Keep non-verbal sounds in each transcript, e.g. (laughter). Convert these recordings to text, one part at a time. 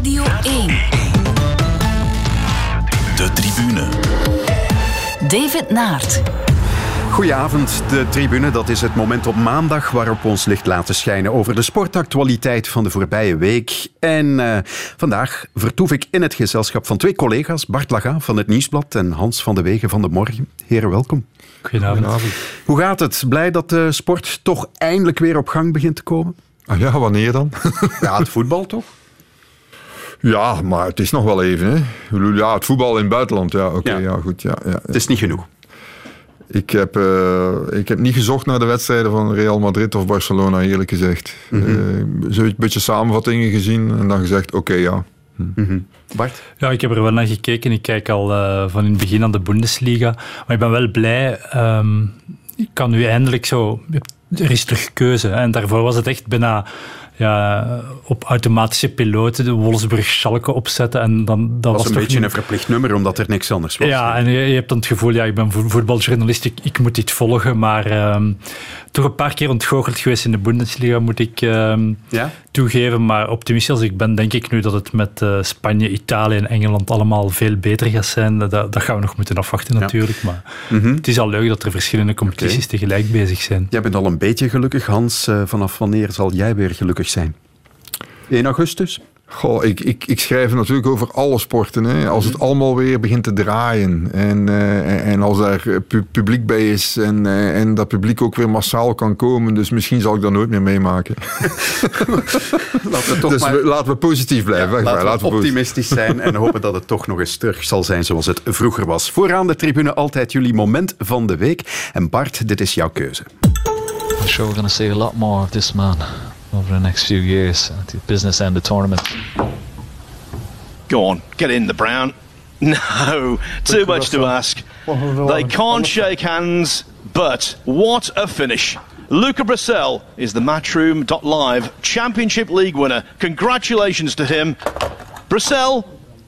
Radio 1. De tribune. David Naert. Goedenavond, de tribune. Dat is het moment op maandag waarop we ons licht laten schijnen over de sportactualiteit van de voorbije week. En eh, vandaag vertoef ik in het gezelschap van twee collega's, Bart Laga van het Nieuwsblad en Hans van de Wegen van de Morgen. Heren, welkom. Goedenavond. Hoe gaat het? Blij dat de sport toch eindelijk weer op gang begint te komen? Ah ja, wanneer dan? Ja, het voetbal toch? Ja, maar het is nog wel even. Hè. Ja, het voetbal in het buitenland. Ja, oké, Ja. ja. goed. Ja, ja. Het is niet genoeg. Ik, heb, eh, ik heb niet gezocht naar de wedstrijden van Real Madrid of Barcelona, eerlijk gezegd. Mhm. Eh, Zo'n beetje samenvattingen gezien en dan gezegd, oké, ja. Bart? Ja, ik heb er wel naar gekeken. Ik kijk al eh, van in het begin aan de Bundesliga. Maar ik ben wel blij. ehm, ik kan nu eindelijk zo... Er is terug keuze. En daarvoor was het echt bijna ja, op automatische piloten de Wolfsburg-Schalke opzetten. En dan, dat Dat was een beetje niet- een verplicht nummer, omdat er niks anders was. Ja, en je, je hebt dan het gevoel, ja, ik ben vo- voetbaljournalist, ik, ik moet dit volgen. Maar ehm, toch een paar keer ontgoocheld geweest in de Bundesliga, moet ik ehm, Ja? toegeven. Maar optimistisch als ik ben, denk ik nu dat het met eh, Spanje, Italië en Engeland allemaal veel beter gaat zijn. Dat, dat gaan we nog moeten afwachten natuurlijk. Maar Mhm. het is al leuk dat er verschillende competities tegelijk bezig zijn. Jij bent al een beetje gelukkig, Hans. Eh, vanaf wanneer zal jij weer gelukkig zijn? 1 augustus? Goh, ik, ik, ik schrijf natuurlijk over alle sporten. Hè. Als het allemaal weer begint te draaien en, eh, en als er pu- publiek bij is en, eh, en dat publiek ook weer massaal kan komen. Dus misschien zal ik dat nooit meer meemaken. (laughs) Laten we toch dus maar... we- laten we positief blijven. Ja, Echt waar, laten we optimistisch zijn en (laughs) hopen dat het toch nog eens terug zal zijn zoals het vroeger was. Vooraan de tribune altijd jullie moment van de week. En Bart, dit is jouw keuze. I'm sure we're going to see a lot more of this man over the next few years at the business end of the tournament. Go on, get in the brown. (laughs) No, too much to ask. They can't shake hands, but what a finish. Luca Brissell is the Matchroom.live Championship League winner. Congratulations to him. Brissell,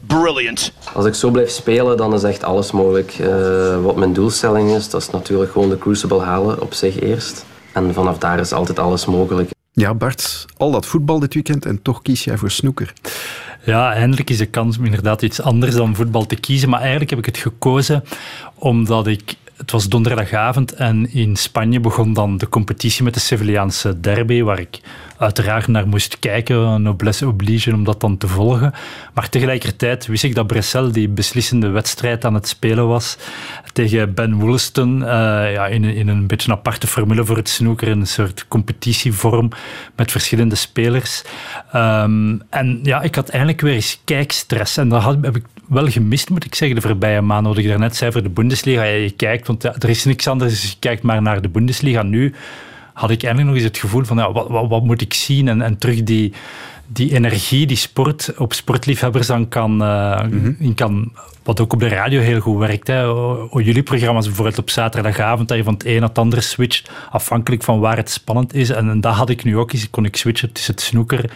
brilliant. Als ik zo blijf spelen, dan is echt alles mogelijk. Eh, wat mijn doelstelling is, dat is natuurlijk gewoon de Crucible halen op zich eerst. En vanaf daar is altijd alles mogelijk. Ja, Bart, al dat voetbal dit weekend en toch kies jij voor snoeker. Ja, eindelijk is de kans om inderdaad iets anders dan voetbal te kiezen. Maar eigenlijk heb ik het gekozen omdat ik... Het was donderdagavond en in Spanje begon dan de competitie met de Sevillaanse derby, waar ik uiteraard naar moest kijken, noblesse oblige, om dat dan te volgen. Maar tegelijkertijd wist ik dat Bressel die beslissende wedstrijd aan het spelen was tegen Ben Woolston, eh, ja, in, in een beetje een aparte formule voor het snoeker, een soort competitievorm met verschillende spelers. Ehm, en ja, ik had eindelijk weer eens kijkstress. En dat had, heb ik wel gemist, moet ik zeggen, de voorbije maanden. Wat ik daarnet zei voor de Bundesliga. Ja, je kijkt, want er is niks anders, dus je kijkt maar naar de Bundesliga. Nu had ik eindelijk nog eens het gevoel van, ja, wat, wat, wat moet ik zien? En, en terug die, die energie die sport op sportliefhebbers dan kan, eh, in kan... Wat ook op de radio heel goed werkt. Hè. O- o- Jullie programma's bijvoorbeeld op zaterdagavond, dat je van het een naar het andere switcht, afhankelijk van waar het spannend is. En, en dat had ik nu ook eens. Kon ik switchen tussen het snoeker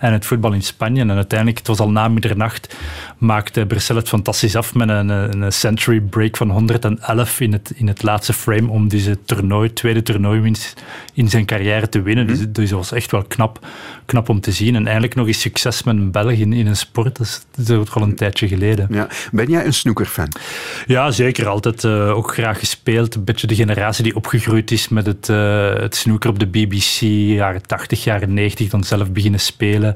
en het voetbal in Spanje. En uiteindelijk, het was al na middernacht, maakte Brussel het fantastisch af met een, een, century break van 111 in het, in het laatste frame om deze toernooi, tweede toernooiwinst in zijn carrière te winnen. Dus, dus dat was echt wel knap, knap om te zien. En eindelijk nog eens succes met een Belg in, in een sport. Dat is, ook al een tijdje geleden. Ja. Ben jij een snoekerfan? Ja, zeker. Altijd eh, ook graag gespeeld. Een beetje de generatie die opgegroeid is met het, eh het snoeker op de BBC, jaren 80, jaren 90, dan zelf beginnen spelen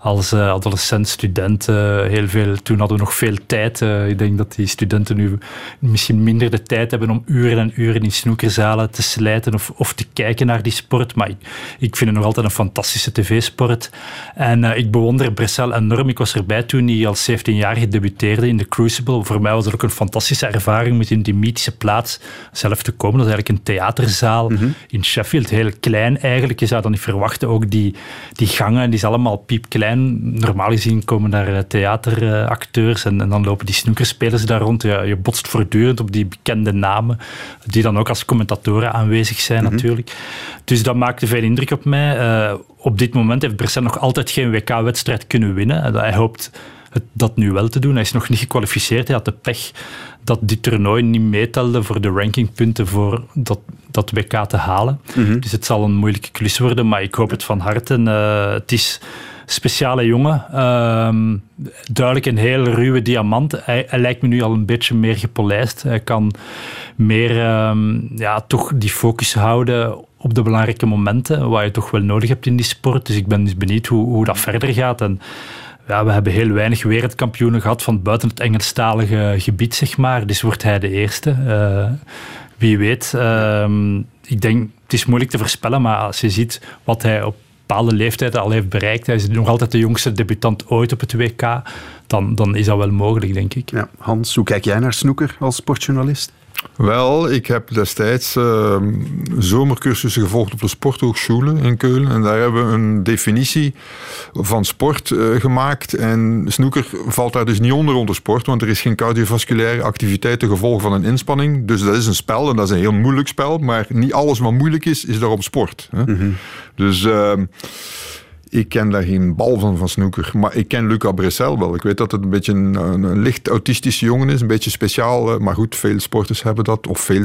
als eh, adolescent, student. eh, heel veel, toen hadden we nog veel tijd. Eh, ik denk dat die studenten nu misschien minder de tijd hebben om uren en uren in snoekerzalen te slijten of, of te kijken naar die sport. Maar ik, ik vind het nog altijd een fantastische tv-sport. En eh, ik bewonder Bressel enorm. Ik was erbij toen hij als 17-jarige debuteerde in de Crucible. Voor mij was dat ook een fantastische ervaring om in die mythische plaats zelf te komen. Dat is eigenlijk een theaterzaal in Sheffield. Heel klein eigenlijk. Je zou dan niet verwachten. Ook die, die gangen, die is allemaal piepklein. Normaal gezien komen daar eh, theateracteurs en, en dan lopen die snoekerspelers daar rond. Ja, je botst voortdurend op die bekende namen, die dan ook als commentatoren aanwezig zijn natuurlijk. Dus dat maakte veel indruk op mij. Eh, op dit moment heeft Bressel nog altijd geen WK-wedstrijd kunnen winnen. Hij hoopt het, dat nu wel te doen. Hij is nog niet gekwalificeerd. Hij had de pech dat dit toernooi niet meetelde voor de rankingpunten voor dat, dat WK te halen. Dus het zal een moeilijke klus worden, maar ik hoop het van harte. Eh, het is speciale jongen. Ehm, duidelijk een hele ruwe diamant. Hij, hij, lijkt me nu al een beetje meer gepolijst. Hij kan meer ehm, ja, toch die focus houden op de belangrijke momenten, waar je toch wel nodig hebt in die sport. Dus ik ben dus benieuwd hoe, hoe dat verder gaat. En ja, we hebben heel weinig wereldkampioenen gehad van buiten het Engelstalige gebied, zeg maar. Dus wordt hij de eerste. Uh, wie weet. Uh, ik denk, het is moeilijk te voorspellen, maar als je ziet wat hij op bepaalde leeftijd al heeft bereikt, hij is nog altijd de jongste debutant ooit op het WK, dan, dan is dat wel mogelijk, denk ik. Ja. Hans, hoe kijk jij naar snoeker als sportjournalist? Wel, ik heb destijds uh, zomercursussen gevolgd op de Sporthochschule in Keulen. En daar hebben we een definitie van sport uh, gemaakt. En snoeker valt daar dus niet onder onder sport, want er is geen cardiovasculaire activiteit te gevolg van een inspanning. Dus dat is een spel en dat is een heel moeilijk spel. Maar niet alles wat moeilijk is, is daarom sport. Hè? Mm -hmm. Dus... Uh, ik ken daar geen bal van van snoeker. Maar ik ken Luca Bressel wel. Ik weet dat het een beetje een, een licht autistische jongen is. Een beetje speciaal. Eh, maar goed, veel sporters hebben dat. Of veel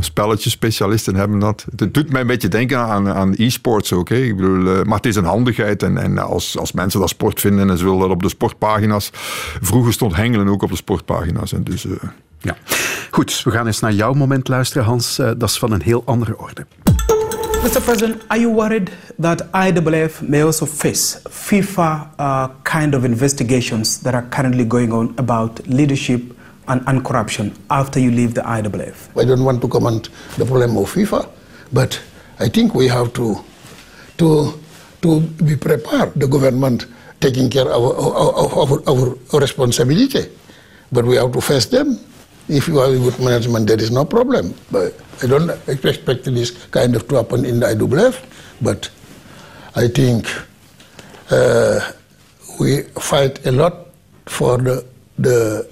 spelletjes-specialisten hebben dat. Het doet mij een beetje denken aan, aan e-sports ook. Hè. Ik bedoel, uh, maar het is een handigheid. En, en als, als mensen dat sport vinden en ze willen dat op de sportpagina's. Vroeger stond hengelen ook op de sportpagina's. En dus, uh... ja. Goed, we gaan eens naar jouw moment luisteren, Hans. Dat is van een heel andere orde. Mr. President, are you worried that IWF may also face FIFA uh, kind of investigations that are currently going on about leadership and, and, corruption after you leave the IWF? I don't want to comment the problem of FIFA, but I think we have to to to be prepared. The government taking care of our, responsibility, but we have to face them. If you have good management, there is no problem. But I don't expect this kind of to happen in the IWF, but I think uh, we fight a lot for the, the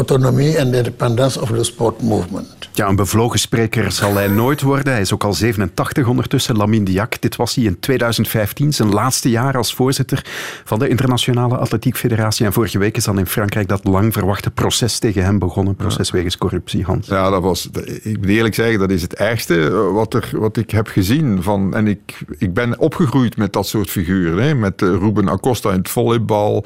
autonomy and independence of the sport movement. Ja, een bevlogen spreker zal hij nooit worden. Hij is ook al 87 ondertussen, Lamine Diak. Dit was hij in 2015, zijn laatste jaar als voorzitter van de Internationale Atletiek Federatie. En vorige week is dan in Frankrijk dat lang verwachte proces tegen hem begonnen. Proces ja. wegens corruptie, Hans. Ja, dat was, ik moet eerlijk zeggen, dat is het ergste eh, wat, er, wat ik heb gezien. Van, en ik, ik ben opgegroeid met dat soort figuren. Hè, met uh, Ruben Acosta in het volleybal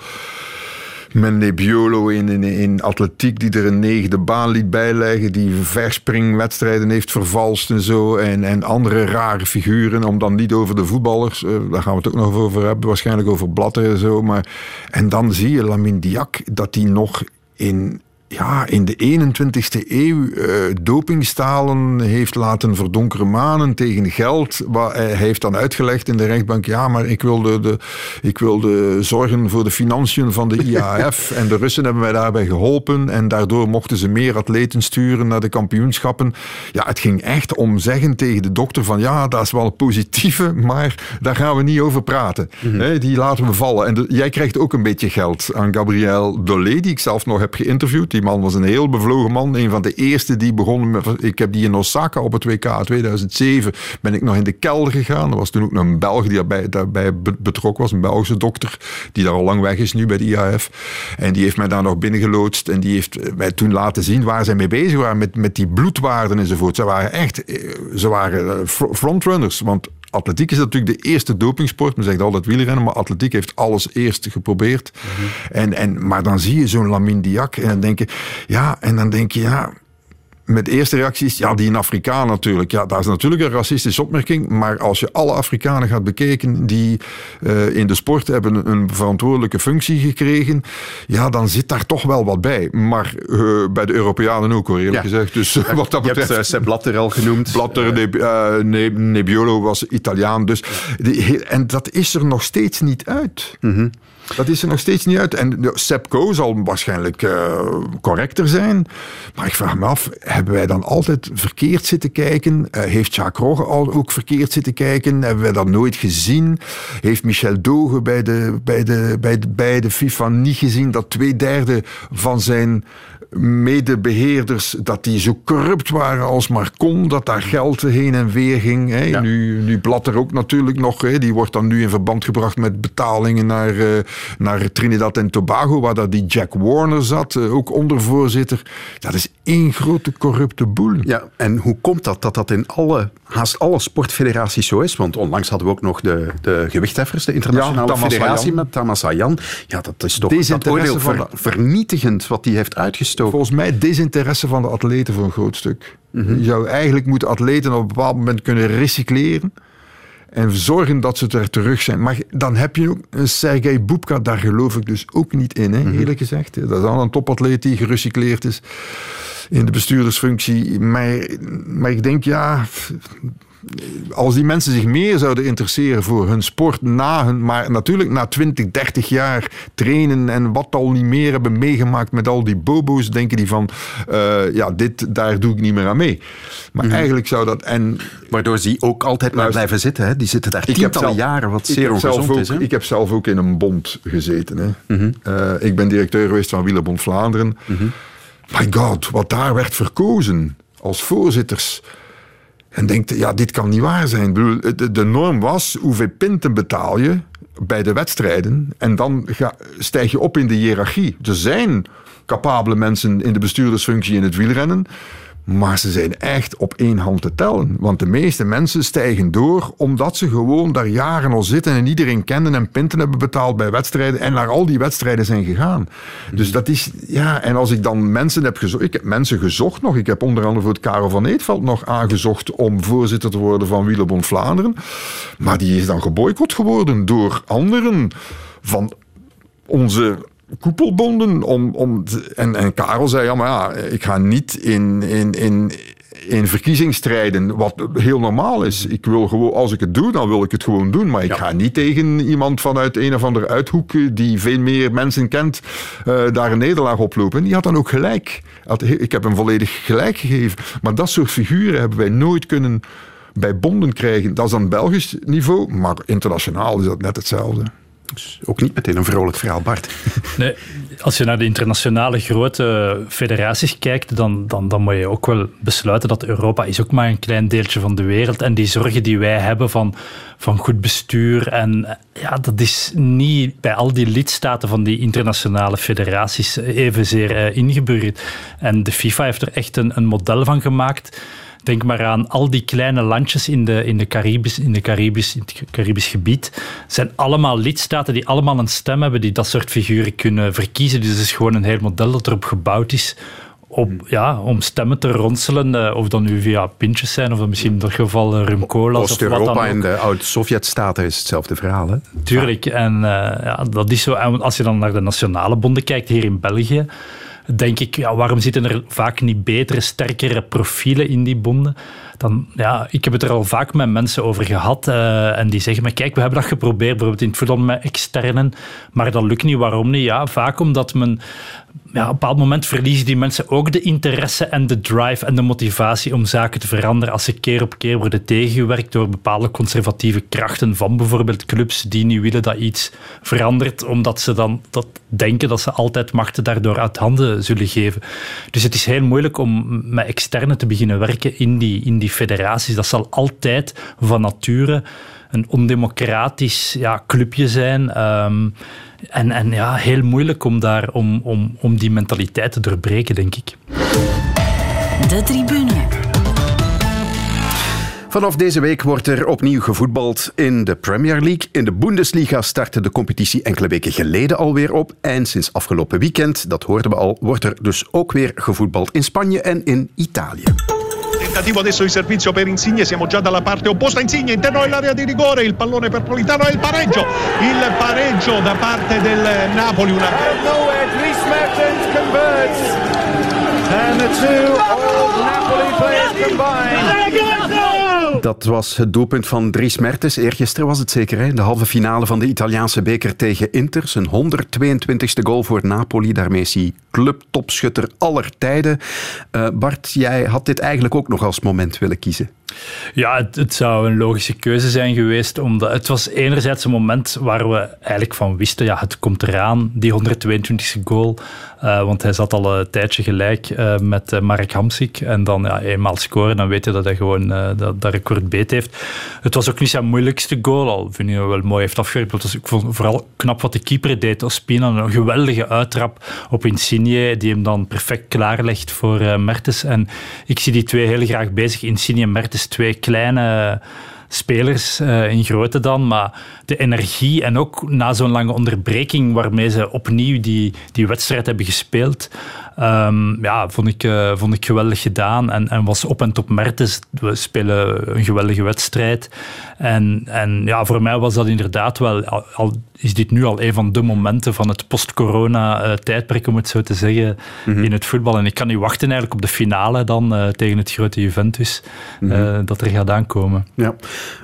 met Nebbiolo in, in, in atletiek, die er een negende baan liet bijleggen, die verspringwedstrijden heeft vervalst en zo. En, en andere rare figuren, om dan niet over de voetballers, uh, daar gaan we het ook nog over hebben, waarschijnlijk over Blatter en zo. Maar, en dan zie je Lamine Diak, dat hij nog in, ja, in de 21ste eeuw uh, dopingstalen heeft laten verdonkeren manen tegen geld. Wat hij heeft dan uitgelegd in de rechtbank, ja, maar ik wilde, de, ik wilde zorgen voor de financiën van de IAF. (laughs) en de Russen hebben mij daarbij geholpen. En daardoor mochten ze meer atleten sturen naar de kampioenschappen. Ja, het ging echt om zeggen tegen de dokter van, ja, dat is wel positieve, (laughs) maar daar gaan we niet over praten. Mm -hmm. die laten we vallen. En de, jij krijgt ook een beetje geld aan Gabriel Dolé, die ik zelf nog heb geïnterviewd. Die man was een heel bevlogen man. Een van de eerste die begon met... Ik heb die in Osaka op het WK 2007 ben ik nog in de kelder gegaan. Er was toen ook nog een Belg die daarbij, betrokken was. Een Belgische dokter die daar al lang weg is nu bij de IAF. En die heeft mij daar nog binnengeloodst. En die heeft mij toen laten zien waar zij mee bezig waren. Met, met die bloedwaarden enzovoort. Ze waren echt... eh, Ze waren frontrunners. Want atletiek is natuurlijk de eerste dopingsport. Men zegt altijd wielrennen, maar atletiek heeft alles eerst geprobeerd. Mm -hmm. en, en, maar dan zie je zo'n Lamine Diak en dan denk je, ja, en dan denk je, ja, met de eerste reacties, ja, die in Afrikaan natuurlijk. Ja, dat is natuurlijk een racistische opmerking. Maar als je alle Afrikanen gaat bekijken die uh, in de sport hebben een verantwoordelijke functie gekregen, ja, dan zit daar toch wel wat bij. Maar uh, bij de Europeanen ook, hoor, eerlijk ja. gezegd. Dus uh, wat dat betreft... Je hebt Sepp Blatter al genoemd. Blatter, ne Nebbiolo was Italiaan. Dus die, en dat is er nog steeds niet uit. Mm -hmm. Dat is er nog steeds niet uit. En Sepco zal waarschijnlijk uh, correcter zijn. Maar ik vraag me af, hebben wij dan altijd verkeerd zitten kijken? Uh, heeft Jacques Rogge al ook verkeerd zitten kijken? Hebben wij dat nooit gezien? Heeft Michel Doge bij de, bij de, bij de, bij de FIFA niet gezien dat twee derde van zijn medebeheerders, dat die zo corrupt waren als maar kon, dat daar geld heen en weer ging. Hè. Nu, nu Blatter ook natuurlijk nog, hè. die wordt dan nu in verband gebracht met betalingen naar, uh, naar Trinidad en Tobago, waar dat die Jack Warner zat, uh, ook ondervoorzitter. Dat is één grote corrupte boel. Ja, en hoe komt dat, dat dat in alle, haast alle sportfederaties zo is? Want onlangs hadden we ook nog de, de gewichtheffers, de internationale ja, federatie met Tamas Ayan. Ja, dat is toch dat oordeel ver, vernietigend wat die heeft uitgestoken. Volgens mij desinteresse van de atleten voor een groot stuk. Mm -hmm. Je zou eigenlijk moeten atleten op een bepaald moment kunnen recycleren en zorgen dat ze er terug zijn. Maar dan heb je ook een Sergei Boepka, daar geloof ik dus ook niet in, hè, mm -hmm. eerlijk gezegd. Dat is dan een topatleet die gerecycleerd is in de bestuurdersfunctie. Maar, maar ik denk, ja, als die mensen zich meer zouden interesseren voor hun sport na hun, maar natuurlijk na 20, 30 jaar trainen en wat al niet meer hebben meegemaakt met al die bobo's, denken die van, uh, ja, dit, daar doe ik niet meer aan mee. Maar mm-hmm. eigenlijk zou dat, en... Waardoor ze ook altijd maar blijven zitten, hè? Die zitten daar tientallen zelf, jaren, wat zeer ongezond ook, is. Hè? Ik heb zelf ook in een bond gezeten. Hè? Mm-hmm. Uh, ik ben directeur geweest van Wielerbond Vlaanderen. Mm-hmm. My god, wat daar werd verkozen als voorzitters en denkt, ja, dit kan niet waar zijn. De, norm was, hoeveel pinten betaal je bij de wedstrijden? En dan ga, stijg je op in de hiërarchie. Er zijn capabele mensen in de bestuurdersfunctie in het wielrennen. Maar ze zijn echt op één hand te tellen. Want de meeste mensen stijgen door omdat ze gewoon daar jaren al zitten en iedereen kennen en pinten hebben betaald bij wedstrijden en naar al die wedstrijden zijn gegaan. Dus dat is, ja, en als ik dan mensen heb gezocht, ik heb mensen gezocht nog, ik heb onder andere voor het Karel van Eetveld nog aangezocht om voorzitter te worden van Wielerbond Vlaanderen. Maar die is dan geboycott geworden door anderen van onze koepelbonden. Om, om en, en Karel zei, ja, maar ja, ik ga niet in, in, in, in verkiezingsstrijden, wat heel normaal is. Ik wil gewoon, als ik het doe, dan wil ik het gewoon doen. Maar ik ja. ga niet tegen iemand vanuit een of andere uithoek die veel meer mensen kent, uh, daar een nederlaag oplopen. En die had dan ook gelijk. Ik heb hem volledig gelijk gegeven. Maar dat soort figuren hebben wij nooit kunnen bij bonden krijgen. Dat is dan Belgisch niveau, maar internationaal is dat net hetzelfde. Dus ook niet meteen een vrolijk verhaal, Bart. (laughs) Nee, als je naar de internationale grote federaties kijkt, dan, dan, dan moet je ook wel besluiten dat Europa is ook maar een klein deeltje van de wereld. En die zorgen die wij hebben van, van goed bestuur, en ja, dat is niet bij al die lidstaten van die internationale federaties evenzeer uh, ingeburgerd. En de FIFA heeft er echt een, een model van gemaakt Denk maar aan al die kleine landjes in, de, in, de Caribisch, in, de Caribisch, in het Caribisch gebied. zijn allemaal lidstaten die allemaal een stem hebben die dat soort figuren kunnen verkiezen. Dus het is gewoon een heel model dat erop gebouwd is om, ja, om stemmen te ronselen, uh, of dan nu via pintjes zijn, of dan misschien in dat geval uh, rumcolas. Oost-Europa en de oud-Sovjet-staten is hetzelfde verhaal. Hè? Tuurlijk, en uh, ja, dat is zo. En als je dan naar de nationale bonden kijkt hier in België, denk ik, ja, waarom zitten er vaak niet betere, sterkere profielen in die bonden? Dan, ja, ik heb het er al vaak met mensen over gehad uh, en die zeggen me, kijk, we hebben dat geprobeerd, bijvoorbeeld in het voetbal met externen, maar dat lukt niet. Waarom niet? Ja, vaak omdat men ja, op een bepaald moment verliezen die mensen ook de interesse en de drive en de motivatie om zaken te veranderen als ze keer op keer worden tegengewerkt door bepaalde conservatieve krachten van bijvoorbeeld clubs die niet willen dat iets verandert, omdat ze dan dat denken dat ze altijd machten daardoor uit handen zullen geven. Dus het is heel moeilijk om met externe te beginnen werken in die, in die federaties. Dat zal altijd van nature een ondemocratisch ja, clubje zijn. Um, en, en ja, heel moeilijk om, daar, om, om, om die mentaliteit te doorbreken, denk ik. De tribune. Vanaf deze week wordt er opnieuw gevoetbald in de Premier League. In de Bundesliga startte de competitie enkele weken geleden alweer op. En sinds afgelopen weekend, dat hoorden we al, wordt er dus ook weer gevoetbald in Spanje en in Italië. Tentativo adesso di servizio per Insigne, siamo già dalla parte opposta, Insigne interno dell'area di rigore, il pallone per Politano e il pareggio, il pareggio da parte del Napoli. Una... And the two Napoli players combine. Dat was het doelpunt van Dries Mertens. Eergisteren was het zeker, hè? de halve finale van de Italiaanse beker tegen Inter. Zijn 122e goal voor Napoli. Daarmee is hij clubtopschutter aller tijden. Uh, Bart, jij had dit eigenlijk ook nog als moment willen kiezen. Ja, het, het, zou een logische keuze zijn geweest. Omdat het was enerzijds een moment waar we eigenlijk van wisten, ja, het komt eraan, die 122e goal. Uh, want hij zat al een tijdje gelijk uh, met uh, Mark Hamsik. En dan ja, eenmaal scoren, dan weet je dat hij gewoon dat, dat record beet heeft. Het was ook niet zijn moeilijkste goal, al vind je wel mooi heeft afgewerkt. Ik vond vooral knap wat de keeper deed. Ospina, een geweldige uittrap op Insigne, die hem dan perfect klaarlegt voor Mertens. En ik zie die twee heel graag bezig. Insigne en Mertens, twee kleine spelers uh, in grootte dan, maar de energie en ook na zo'n lange onderbreking waarmee ze opnieuw die, die wedstrijd hebben gespeeld, um, ja, vond, ik, uh, vond ik geweldig gedaan en, en was op en top Mertens. We spelen een geweldige wedstrijd en, en ja, voor mij was dat inderdaad wel, al, is dit nu al een van de momenten van het post-corona tijdperk, om het zo te zeggen, mm -hmm. in het voetbal. En ik kan niet wachten eigenlijk op de finale dan uh, tegen het grote Juventus, mm -hmm. dat er gaat aankomen. Ja.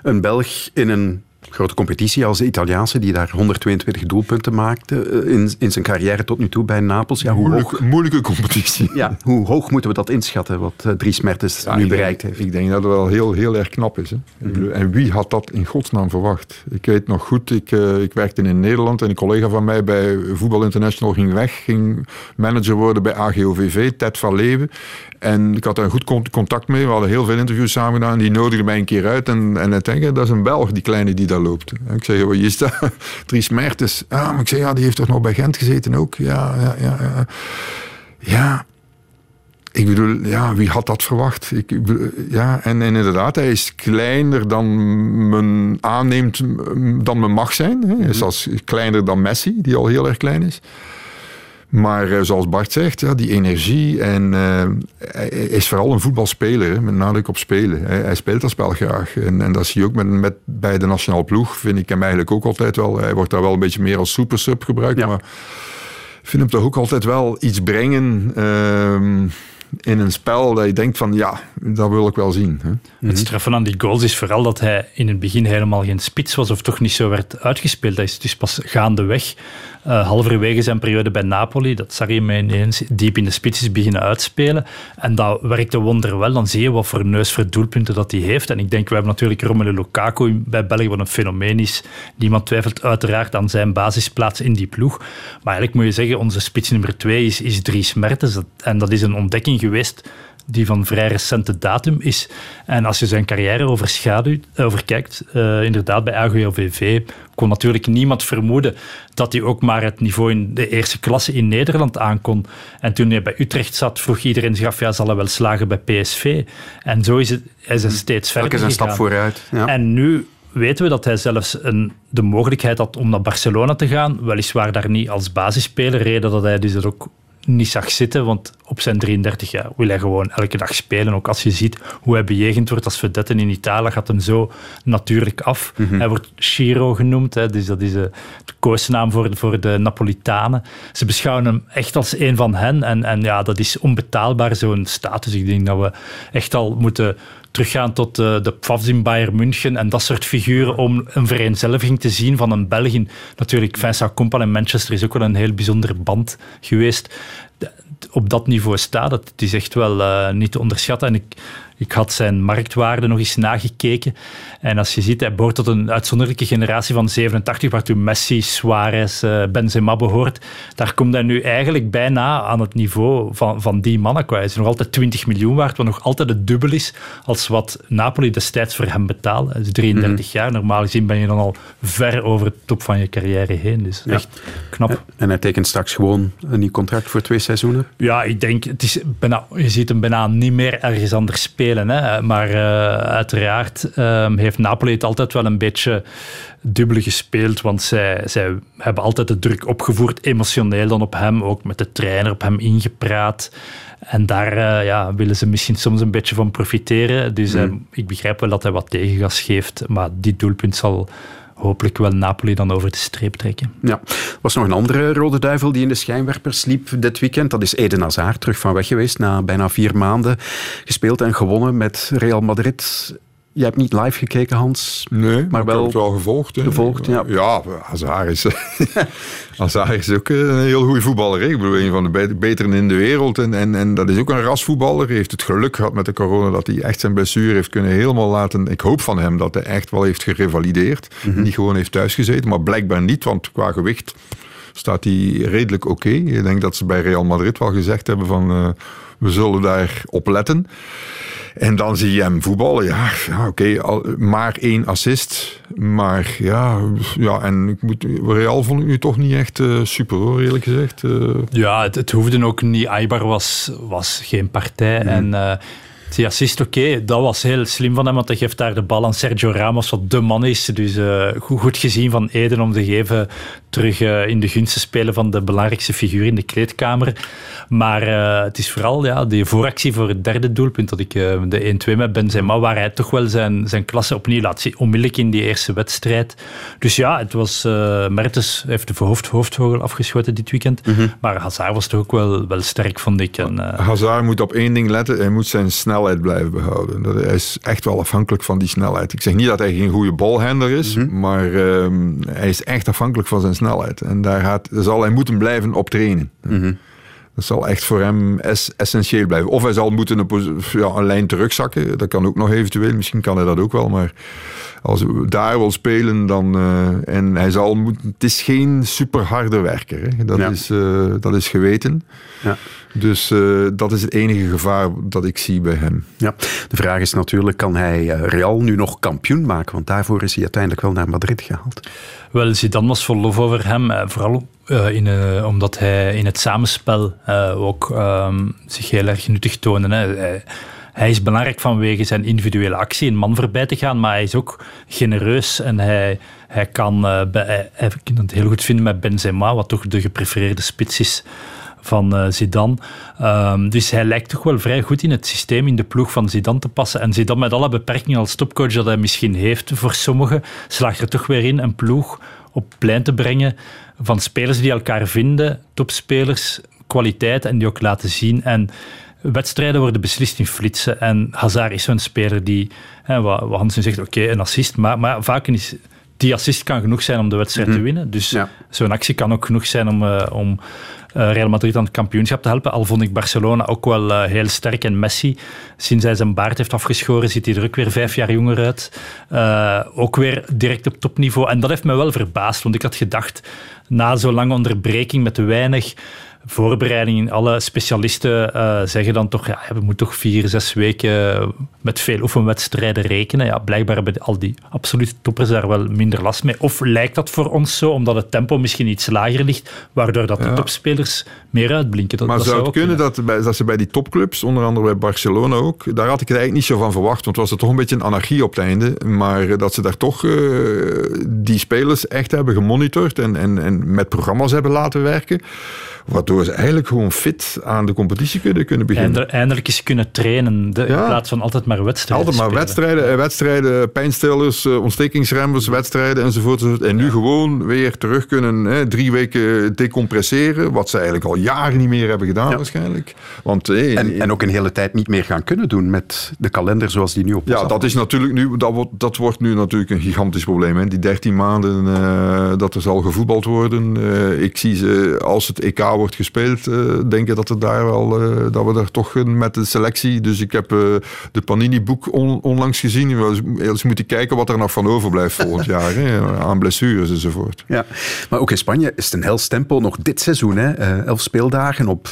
Een Belg in een grote competitie als de Italiaanse, die daar 122 doelpunten maakte eh, in, in zijn carrière tot nu toe bij Napels. Ja, hoe Moeilijk, hoog, moeilijke competitie. Ja, hoe hoog moeten we dat inschatten, wat uh, Dries Mertens ja, nu bereikt denk, heeft? Ik denk dat het wel heel, heel erg knap is. Hè. Mm. En wie had dat in godsnaam verwacht? Ik weet nog goed, ik, uh, ik werkte in Nederland en een collega van mij bij Voetbal International ging weg, ging manager worden bij AGOVV, Ted van Leeuwen. En ik had daar goed contact mee. We hadden heel veel interviews samen gedaan. Die nodigde mij een keer uit. En, en ik denk, dat is een Belg, die kleine die daar loopt. Ik zeg, wat is dat? Dries Mertens. Ah, maar ik zeg, ja, die heeft toch nog bij Gent gezeten ook? Ja, ja, ja. Ja, ja. Ik bedoel, ja, wie had dat verwacht? Ik, ja, en, en, inderdaad, hij is kleiner dan men aanneemt, dan men mag zijn. Hij is als kleiner dan Messi, die al heel erg klein is. Maar uh, zoals Bart zegt, ja, die energie. En uh, hij is vooral een voetbalspeler, met nadruk op spelen. Hij, hij, speelt dat spel graag. En, en dat zie je ook met, met, bij de nationale ploeg. Vind ik hem eigenlijk ook altijd wel. Hij wordt daar wel een beetje meer als supersub gebruikt. Ja. Maar ik vind hem toch ook altijd wel iets brengen. Uh, in een spel dat je denkt van ja, dat wil ik wel zien. Hè? Het straffen aan die goals is vooral dat hij in het begin helemaal geen spits was of toch niet zo werd uitgespeeld. Hij is dus pas gaandeweg, uh, halverwege zijn periode bij Napoli, dat Sarri hem ineens diep in de spits beginnen uitspelen. En dat werkte wonderwel. Dan zie je wat voor neus voor doelpunten dat hij heeft. En ik denk, we hebben natuurlijk Romelu Lukaku bij België, wat een fenomeen is. Niemand twijfelt uiteraard aan zijn basisplaats in die ploeg. Maar eigenlijk moet je zeggen, onze spits nummer twee is, is Dries. En dat is een ontdekking geweest die van vrij recente datum is. En als je zijn carrière overschaduwt, overkijkt, uh, inderdaad bij AGOVV, kon natuurlijk niemand vermoeden dat hij ook maar het niveau in de eerste klasse in Nederland aankon. En toen hij bij Utrecht zat, vroeg iedereen zich af, ja, zal hij wel slagen bij PSV? En zo is het, hij is steeds verder gegaan. een stap vooruit. Ja. En nu weten we dat hij zelfs een, de mogelijkheid had om naar Barcelona te gaan. Weliswaar daar niet als basisspeler, reden dat hij dus dat ook niet zag zitten, want op zijn 33 jaar wil hij gewoon elke dag spelen. Ook als je ziet hoe hij bejegend wordt als vedette in Italië, gaat hem zo natuurlijk af. Mm -hmm. Hij wordt Chiro genoemd, hè, dus dat is de, de koosnaam voor, voor de Napolitanen. Ze beschouwen hem echt als een van hen en, en ja, dat is onbetaalbaar, zo'n status. Ik denk dat we echt al moeten teruggaan tot de, de Pfafs in Bayern München en dat soort figuren om een vereenzelviging te zien van een België. Natuurlijk, Vincent Kompany in Manchester is ook wel een heel bijzondere band geweest. Op dat niveau staat. Het is echt wel uh, niet te onderschatten. En ik, ik had zijn marktwaarde nog eens nagekeken. En als je ziet, hij behoort tot een uitzonderlijke generatie van 87, waartoe Messi, Suarez, Benzema behoort. Daar komt hij nu eigenlijk bijna aan het niveau van, van die mannen. Hij is nog altijd 20 miljoen waard, wat nog altijd het dubbel is als wat Napoli destijds voor hem betaalde. Hij is 33 mm-hmm. jaar. Normaal gezien ben je dan al ver over het top van je carrière heen. Dus ja. echt knap. En hij tekent straks gewoon een nieuw contract voor twee seizoenen? Ja, ik denk, het is bijna, je ziet hem bijna niet meer ergens anders spelen. Hè. Maar uh, uiteraard um, heeft Napoli het altijd wel een beetje dubbel gespeeld. Want zij, zij hebben altijd de druk opgevoerd, emotioneel dan op hem. Ook met de trainer op hem ingepraat. En daar uh, ja, willen ze misschien soms een beetje van profiteren. Dus mm. uh, ik begrijp wel dat hij wat tegengas geeft. Maar dit doelpunt zal hopelijk wel Napoli dan over de streep trekken. Ja, was nog een andere rode duivel die in de schijnwerpers liep dit weekend. Dat is Eden Hazard, terug van weg geweest na bijna vier maanden. Gespeeld en gewonnen met Real Madrid. Je hebt niet live gekeken, Hans. Nee, maar wel, het wel gevolgd. Gevolgd, ja. Ja, Hazard is, (laughs) Hazard is ook een heel goede voetballer. Ik bedoel, een van de beteren in de wereld. En, en, en dat is ook een rasvoetballer. Hij heeft het geluk gehad met de corona dat hij echt zijn blessure heeft kunnen helemaal laten. Ik hoop van hem dat hij echt wel heeft gerevalideerd. Mm Niet gewoon heeft thuisgezeten, maar blijkbaar niet, want qua gewicht staat hij redelijk oké. Ik denk dat ze bij Real Madrid wel gezegd hebben van uh, we zullen daar op letten. En dan zie je hem voetballen. Ja, ja oké, maar één assist. Maar ja, ja en ik moet, Real vond ik nu toch niet echt uh, super hoor, eerlijk gezegd. Uh, ja, het, het, hoefde ook niet. Aibar was, was geen partij. Mm. En uh, die assist, oké, dat was heel slim van hem, want hij geeft daar de bal aan Sergio Ramos, wat de man is. Dus goed, goed, gezien van Eden om te geven terug in de gunst te spelen van de belangrijkste figuur in de kleedkamer. Maar uh, het is vooral ja, die vooractie voor het derde doelpunt, dat ik uh, de 1-2 met Benzema, waar hij toch wel zijn, zijn klasse opnieuw laat zien, onmiddellijk in die eerste wedstrijd. Dus ja, het was, Mertens heeft de hoofd, hoofdvogel afgeschoten dit weekend, mm -hmm. maar Hazard was toch ook wel, wel sterk, vond ik. En, Hazard moet op één ding letten, hij moet zijn snelheid blijven behouden. Dat, hij is echt wel afhankelijk van die snelheid. Ik zeg niet dat hij geen goede balhander is, mm -hmm. maar ehm, hij is echt afhankelijk van zijn snelheid. En daar, gaat, daar zal hij moeten blijven op trainen. Mm -hmm. Dat zal echt voor hem essentieel blijven. Of hij zal moeten een, ja, een lijn terugzakken. Dat kan ook nog eventueel. Misschien kan hij dat ook wel. Maar als hij daar wil spelen, dan. Uh, en hij zal moeten. Het is geen super harde werker. Hè. Dat, is, uh, dat is geweten. Ja. Dus uh, dat is het enige gevaar dat ik zie bij hem. Ja. De vraag is natuurlijk: kan hij Real nu nog kampioen maken? Want daarvoor is hij uiteindelijk wel naar Madrid gehaald. Wel, Zidane was vol lof over hem. Vooral uh, in, uh, omdat hij in het samenspel uh, ook um, zich heel erg nuttig toonde. Hè. Hij, hij, is belangrijk vanwege zijn individuele actie, een man voorbij te gaan, maar hij is ook genereus en hij, hij kan bij, hij, kan het heel goed vinden met Benzema, wat toch de geprefereerde spits is van Zidane. Um, dus hij lijkt toch wel vrij goed in het systeem, in de ploeg van Zidane te passen. En Zidane met alle beperkingen als topcoach dat hij misschien heeft voor sommigen, slaagt er toch weer in een ploeg op plein te brengen van spelers die elkaar vinden, topspelers, kwaliteit en die ook laten zien. En wedstrijden worden beslist in flitsen. En Hazard is zo'n speler die, hè, wat, Hansen zegt, oké, een assist, maar, maar vaak is die assist kan genoeg zijn om de wedstrijd mm -hmm. te winnen. Dus ja. zo'n actie kan ook genoeg zijn om, uh, om Real Madrid aan het kampioenschap te helpen. Al vond ik Barcelona ook wel uh, heel sterk. En Messi, sinds hij zijn baard heeft afgeschoren, ziet hij er ook weer vijf jaar jonger uit. ook weer direct op topniveau. En dat heeft me wel verbaasd, want ik had gedacht, na zo'n lange onderbreking met weinig voorbereiding. Alle specialisten uh, zeggen dan toch, ja, we moeten toch vier, zes weken met veel oefenwedstrijden rekenen. Ja, blijkbaar hebben al die absolute toppers daar wel minder last mee. Of lijkt dat voor ons zo, omdat het tempo misschien iets lager ligt, waardoor dat de topspelers meer uitblinken. Dat, maar dat zou het kunnen dat, bij, dat ze bij die topclubs, onder andere bij Barcelona ook, daar had ik het eigenlijk niet zo van verwacht, want was er toch een beetje een anarchie op het einde, maar dat ze daar toch uh, die spelers echt hebben gemonitord en, en, en met programma's hebben laten werken. Waardoor ze eigenlijk gewoon fit aan de competitie kunnen, kunnen beginnen. En eindelijk eens kunnen trainen, de, ja. in plaats van altijd maar wedstrijden Altijd maar wedstrijden, wedstrijden, pijnstillers, ontstekingsremmers, wedstrijden enzovoort. En nu gewoon weer terug kunnen, hè, drie weken decompresseren, wat ze eigenlijk al jaren niet meer hebben gedaan ja. waarschijnlijk. Want, hey, en, en ook een hele tijd niet meer gaan kunnen doen met de kalender zoals die nu op Ja, dat is natuurlijk nu, dat wordt, dat wordt nu natuurlijk een gigantisch probleem. Hè. Die 13 maanden uh, dat er zal gevoetbald worden. Uh, ik zie ze, als het EK wordt gespeeld, uh, denken dat, er daar wel, uh, dat we daar toch met de selectie. Dus ik heb uh, de Panini-boek on, onlangs gezien. We eens moeten kijken wat er nog van overblijft volgend (laughs) jaar. Hè, aan blessures enzovoort. Ja, maar ook in Spanje is het een heel stempel nog dit seizoen. Hè? elf speeldagen op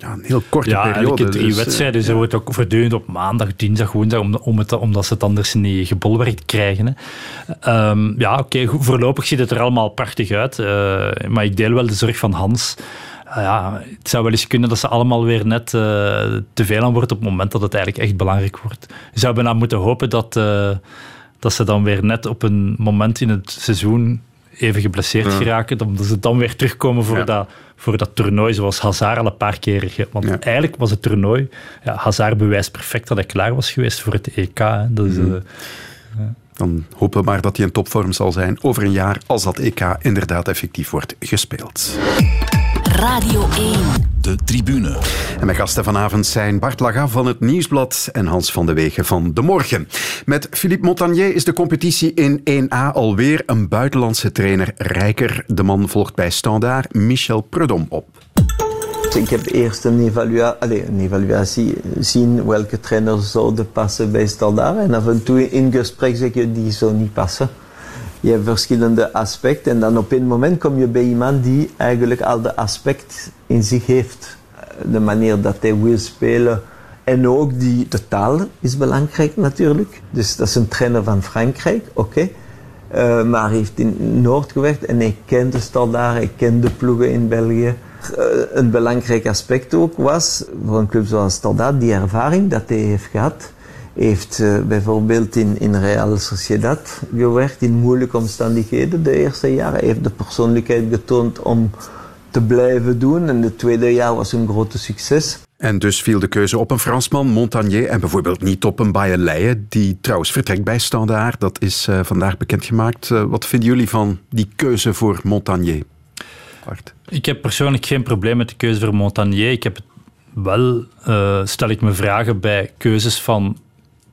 ja, een heel korte ja, periode. drie dus, wedstrijden. Ze ja. wordt ook voortdurend op maandag, dinsdag, woensdag, om, om het, omdat ze het anders niet gebolwerkt krijgen. Hè. Um, ja, oké, okay, voorlopig ziet het er allemaal prachtig uit. Uh, maar ik deel wel de zorg van Hans. Uh, ja, het zou wel eens kunnen dat ze allemaal weer net uh, te veel aan wordt op het moment dat het eigenlijk echt belangrijk wordt. Je zou bijna moeten hopen dat, dat ze dan weer net op een moment in het seizoen even geblesseerd ja. geraken, omdat ze dan weer terugkomen voor, ja. dat, voor dat toernooi, zoals Hazard al een paar keer. Want ja. eigenlijk was het toernooi, ja, Hazard bewijst perfect dat hij klaar was geweest voor het EK. Hè. Dat is, mm. uh, dan hopen we maar dat hij in topvorm zal zijn over een jaar, als dat EK inderdaad effectief wordt gespeeld. Radio 1. De tribune. En mijn gasten vanavond zijn Bart Laga van het Nieuwsblad en Hans van de Wegen van De Morgen. Met Philippe Montagnier is de competitie in 1A alweer een buitenlandse trainer rijker. De man volgt bij Standaard Michel Prudhomme op. Ik heb eerst een, evalua een evaluatie zien welke trainers zouden passen bij Standaard. En af en toe in gesprek zeg je die zo niet passen. Je hebt verschillende aspecten en dan op een moment kom je bij iemand die eigenlijk al de aspect in zich heeft. De manier dat hij wil spelen en ook die, de taal is belangrijk natuurlijk. Dus dat is een trainer van Frankrijk, oké. Uh, maar hij heeft in Noord gewerkt en hij kent de standaard, hij kent de ploegen in België. Uh, een belangrijk aspect ook was voor een club zoals Standaard die ervaring dat hij heeft gehad heeft uh, bijvoorbeeld in, in Real Sociedad gewerkt in moeilijke omstandigheden de eerste jaren. Hij heeft de persoonlijkheid getoond om te blijven doen en het tweede jaar was een grote succes. En dus viel de keuze op een Fransman, Montagnier, en bijvoorbeeld niet op een Bayer die trouwens vertrekt bij Standaard. Dat is uh, vandaag bekendgemaakt. Uh, wat vinden jullie van die keuze voor Montagnier? Art. Ik heb persoonlijk geen probleem met de keuze voor Montagnier. Ik heb het wel, uh, stel ik me vragen bij keuzes van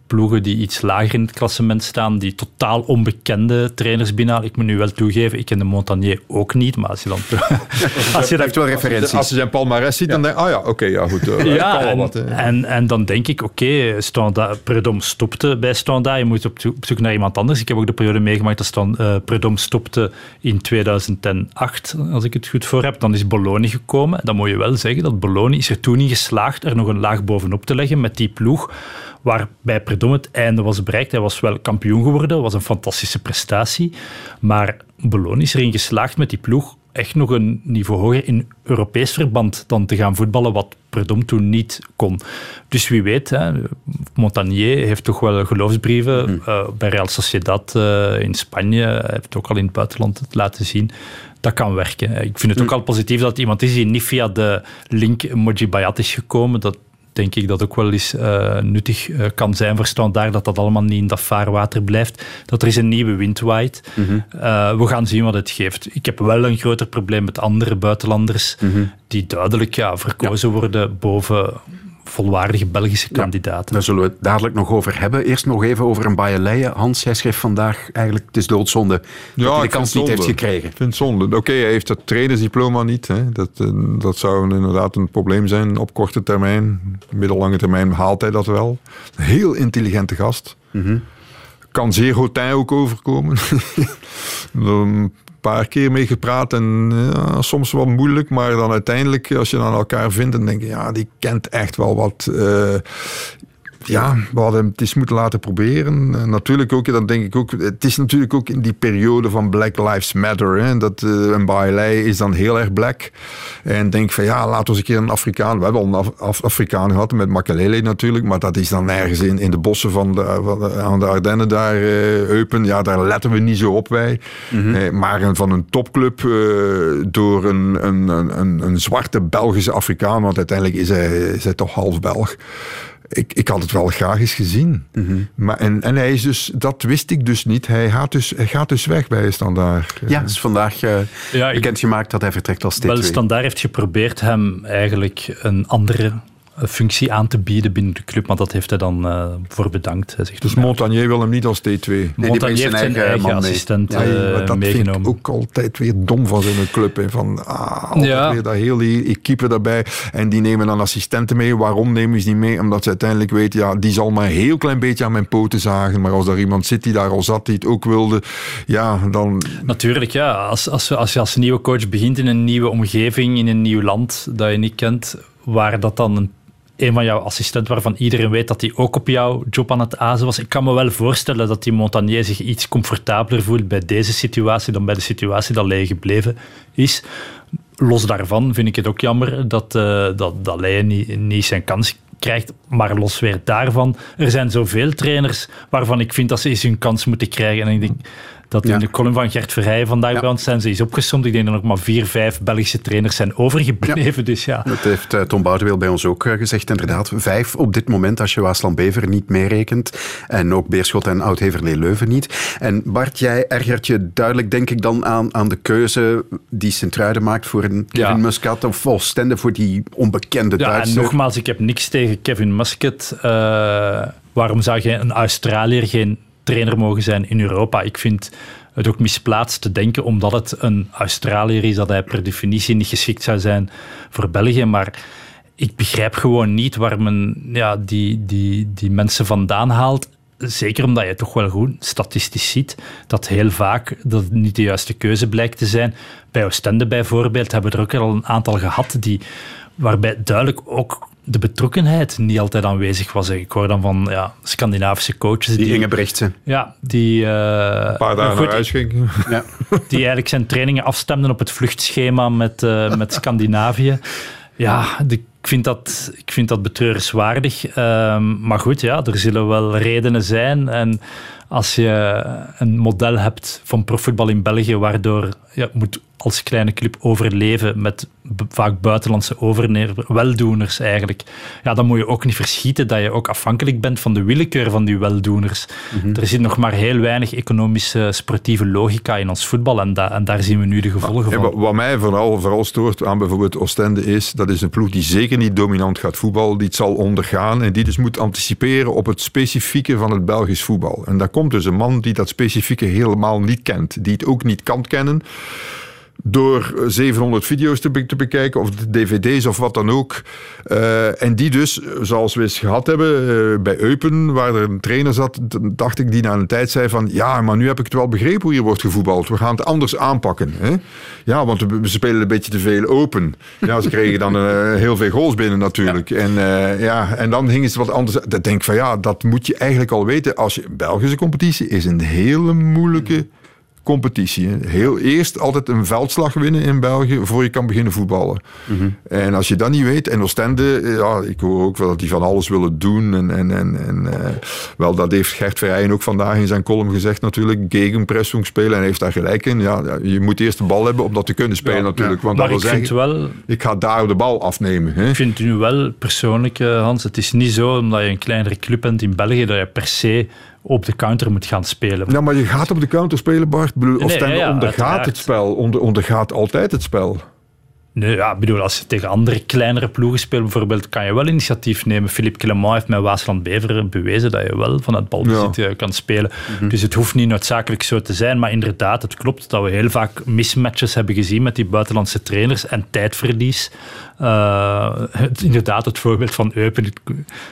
ploegen die iets lager in het klassement staan, die totaal onbekende trainers binnenhalen. Ik moet nu wel toegeven, ik ken de Montagnier ook niet, maar als je dan... (laughs) (laughs) als je dat wel referenties. Als je zijn palmarès ziet, dan denk je, ah ja, oké, okay, ja goed. Uh, (laughs) ja, en, wat, en, en, dan denk ik, oké, okay, Predom stopte bij Standaard, je moet op, op, zoek naar iemand anders. Ik heb ook de periode meegemaakt dat Stand, uh, Predom stopte in 2008, als ik het goed voor heb. Dan is Bologna gekomen. Dan moet je wel zeggen dat Bologna is er toen niet geslaagd er nog een laag bovenop te leggen met die ploeg waarbij Predom het einde was bereikt. Hij was wel kampioen geworden, dat was een fantastische prestatie. Maar Bologna is erin geslaagd met die ploeg echt nog een niveau hoger in Europees verband dan te gaan voetballen, wat Predom toen niet kon. Dus wie weet, hè, Montagnier heeft toch wel geloofsbrieven mm. uh, bij Real Sociedad uh, in Spanje. Hij heeft ook al in het buitenland het laten zien. Dat kan werken. Ik vind het ook mm. al positief dat iemand is die niet via de link Moji Bayat is gekomen. Dat denk ik dat ook wel eens uh, nuttig uh, kan zijn voor Standaard, dat dat allemaal niet in dat vaarwater blijft. Dat er is een nieuwe wind waait. Mm -hmm. uh, we gaan zien wat het geeft. Ik heb wel een groter probleem met andere buitenlanders mm -hmm. die duidelijk ja, verkozen ja. worden boven volwaardige Belgische kandidaten. Ja, daar zullen we het dadelijk nog over hebben. Eerst nog even over een Bayerleien. Hans, jij schreef vandaag eigenlijk, het is doodzonde ja, dat hij de kans niet heeft gekregen. Ik vind het zonde. Oké, okay, hij heeft dat trainersdiploma niet. Hè. Dat, dat zou inderdaad een probleem zijn op korte termijn. Middellange termijn haalt hij dat wel. Een heel intelligente gast. Mm -hmm. Kan zeer Hotijn ook overkomen. (laughs) paar keer mee gepraat en soms wel moeilijk, maar dan uiteindelijk, als je dan elkaar vindt, dan denk je, ja, die kent echt wel wat. Uh, ja, we hadden hem het eens moeten laten proberen. En natuurlijk ook, dan denk ik ook, het is natuurlijk ook in die periode van Black Lives Matter. Hè, dat uh, een Bailey is dan heel erg black. En denk van ja, laten we eens een keer een Afrikaan. We hebben al een Af Af Afrikaan gehad met Makelele natuurlijk, maar dat is dan ergens in, in de bossen van de, van de, aan de Ardennen daar, uh, Eupen. Ja, daar letten we niet zo op wij. Mm -hmm. eh, maar van een topclub door een, een, een, een zwarte Belgische Afrikaan, want uiteindelijk is hij, is hij toch half Belg ik, ik had het wel graag eens gezien. Mm -hmm. maar, en, en hij is dus, dat wist ik dus niet. Hij gaat dus, hij gaat dus weg bij Standaard. Ja, het is vandaag uh, ja, bekendgemaakt dat hij vertrekt als T2. Wel, Standaard heeft geprobeerd hem eigenlijk een andere functie aan te bieden binnen de club, maar dat heeft hij dan uh, voor bedankt. Hij zegt dus Montagnier wil hem niet als T2? Nee, Montagnier heeft zijn eigen, eigen assistent ja, uh, dat meegenomen. vind ik ook altijd weer dom van zijn club. Hè. Van, ah, altijd ja. weer dat hele equipe daarbij. En die nemen dan assistenten mee. Waarom nemen ze die mee? Omdat ze uiteindelijk weten, ja, die zal maar een heel klein beetje aan mijn poten zagen. Maar als daar iemand zit die daar al zat, die het ook wilde, ja, dan... Natuurlijk, ja. Als, als, als je als nieuwe coach begint in een nieuwe omgeving, in een nieuw land dat je niet kent, waar dat dan een een van jouw assistenten waarvan iedereen weet dat hij ook op jouw job aan het azen was. Ik kan me wel voorstellen dat die Montagnier zich iets comfortabeler voelt bij deze situatie dan bij de situatie dat Leyen gebleven is. Los daarvan vind ik het ook jammer dat, uh, dat, dat niet, niet zijn kans krijgt. Maar los weer daarvan, er zijn zoveel trainers waarvan ik vind dat ze eens hun kans moeten krijgen. En ik denk, dat in de column van Gert Verheijen vandaag ja. bij ons zijn. Ze is opgesomd. Ik denk dat er nog maar vier, vijf Belgische trainers zijn overgebleven. Dus ja. Dat heeft uh, Tom Boudewil bij ons ook uh, gezegd, inderdaad. Vijf op dit moment, als je Waasland-Bever niet meerekent. En ook Beerschot en Oud-Heverlee-Leuven niet. En Bart, jij ergert je duidelijk, denk ik, dan aan, aan de keuze die Sint-Truiden maakt voor een Kevin. Muscat of Oostende voor die onbekende ja, Duitser. En nogmaals, ik heb niks tegen Kevin Muscat. Uh, waarom zou je een Australiër geen trainer mogen zijn in Europa? Ik vind het ook misplaatst te denken, omdat het een Australiër is, dat hij per definitie niet geschikt zou zijn voor België. Maar ik begrijp gewoon niet waar men ja, die, die, die mensen vandaan haalt. Zeker omdat je toch wel goed statistisch ziet dat heel vaak dat het niet de juiste keuze blijkt te zijn. Bij Oostende bijvoorbeeld hebben we er ook al een aantal gehad die, waarbij duidelijk ook de betrokkenheid niet altijd aanwezig was. Ik hoor dan van ja, Scandinavische coaches. Die, die Inge Brechtsen. Ja, die... Uh, een paar dagen naar huis ging. Ja. (laughs) Die eigenlijk zijn trainingen afstemden op het vluchtschema met, uh, met Scandinavië. Ja, de, ik, vind dat, ik vind dat betreurenswaardig. Uh, maar goed, ja, er zullen wel redenen zijn. En als je een model hebt van profvoetbal in België, waardoor je moet als kleine club overleven met vaak buitenlandse weldoeners eigenlijk, ja, dan moet je ook niet verschieten dat je ook afhankelijk bent van de willekeur van die weldoeners. Mm -hmm. Er zit nog maar heel weinig economische sportieve logica in ons voetbal en, da en daar zien we nu de gevolgen ja, van. Wat mij vooral, vooral stoort aan bijvoorbeeld Oostende is, dat is een ploeg die zeker niet dominant gaat voetballen, die het zal ondergaan en die dus moet anticiperen op het specifieke van het Belgisch voetbal. En daar komt dus een man die dat specifieke helemaal niet kent, die het ook niet kan kennen door 700 video's te, be te, bekijken of dvd's of wat dan ook. Uh, en die dus, zoals we eens gehad hebben uh, bij Eupen, waar er een trainer zat, dacht ik die na een tijd zei van ja, maar nu heb ik het wel begrepen hoe hier wordt gevoetbald. We gaan het anders aanpakken. Hè? Ja, want we, spelen een beetje te veel open. Ja, ze kregen dan uh, heel veel goals binnen natuurlijk. Ja. En, ja, en dan gingen ze wat anders. Dat denk ik van ja, dat moet je eigenlijk al weten. Als je Belgische competitie is een hele moeilijke competitie. Heel eerst altijd een veldslag winnen in België voor je kan beginnen voetballen. Mm -hmm. En als je dat niet weet, en Oostende, ja, ik hoor ook wel dat die van alles willen doen. En, en, en, en uh, wel, dat heeft Gert Verheyen ook vandaag in zijn column gezegd natuurlijk. Gegenpressing spelen en hij heeft daar gelijk in. Ja, je moet eerst de bal hebben om dat te kunnen spelen ja, natuurlijk. Want maar dat ik wil vind zeggen, wel... ik ga daar de bal afnemen. Hè? Ik vind nu wel persoonlijk, Hans, het is niet zo omdat je een kleinere club bent in België dat je per se op de counter moet gaan spelen. Ja, maar je gaat op de counter spelen, Bart. Of Nee, nee, ja, ja, ondergaat uiteraard. het spel. Onder, ondergaat altijd het spel. Nee, ja, bedoel, als je tegen andere kleinere ploegen speelt, bijvoorbeeld, kan je wel initiatief nemen. Philippe Clement heeft met Waasland Beveren bewezen dat je wel van het balbezit eh, kan spelen. Dus het hoeft niet noodzakelijk zo te zijn. Maar inderdaad, het klopt dat we heel vaak mismatches hebben gezien met die buitenlandse trainers en tijdverlies. Uh, het, inderdaad, het voorbeeld van Eupen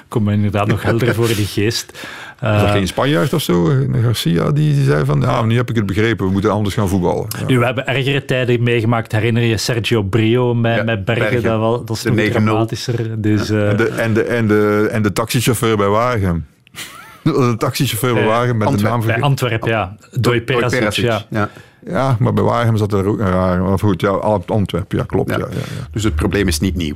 komt me inderdaad nog helder (laughs) voor de geest. Was dat Uh, geen Spanjaard of zo? Garcia die, die zei van, ja, nu heb ik het begrepen, we moeten anders gaan voetballen. Ja. Nu, we hebben ergere tijden meegemaakt. Herinner je Sergio Brio met, Ja, met Bergen? Bergen. Dat, wel, dat is De nog 9-0. dramatischer. Dus, eh, En de, en, de, en, de, en de taxichauffeur bij Wagen. (laughs) De taxichauffeur bij Eh, Wagen met de Antwerp- naam bij vergeten. Antwerpen, ja. Doi Perasic, Perasic, ja. Ja. Maar bij Wagen zat er ook een raar. Maar goed, ja, Antwerpen, ja, klopt. Ja. Ja. Ja, ja, Dus het probleem is niet nieuw.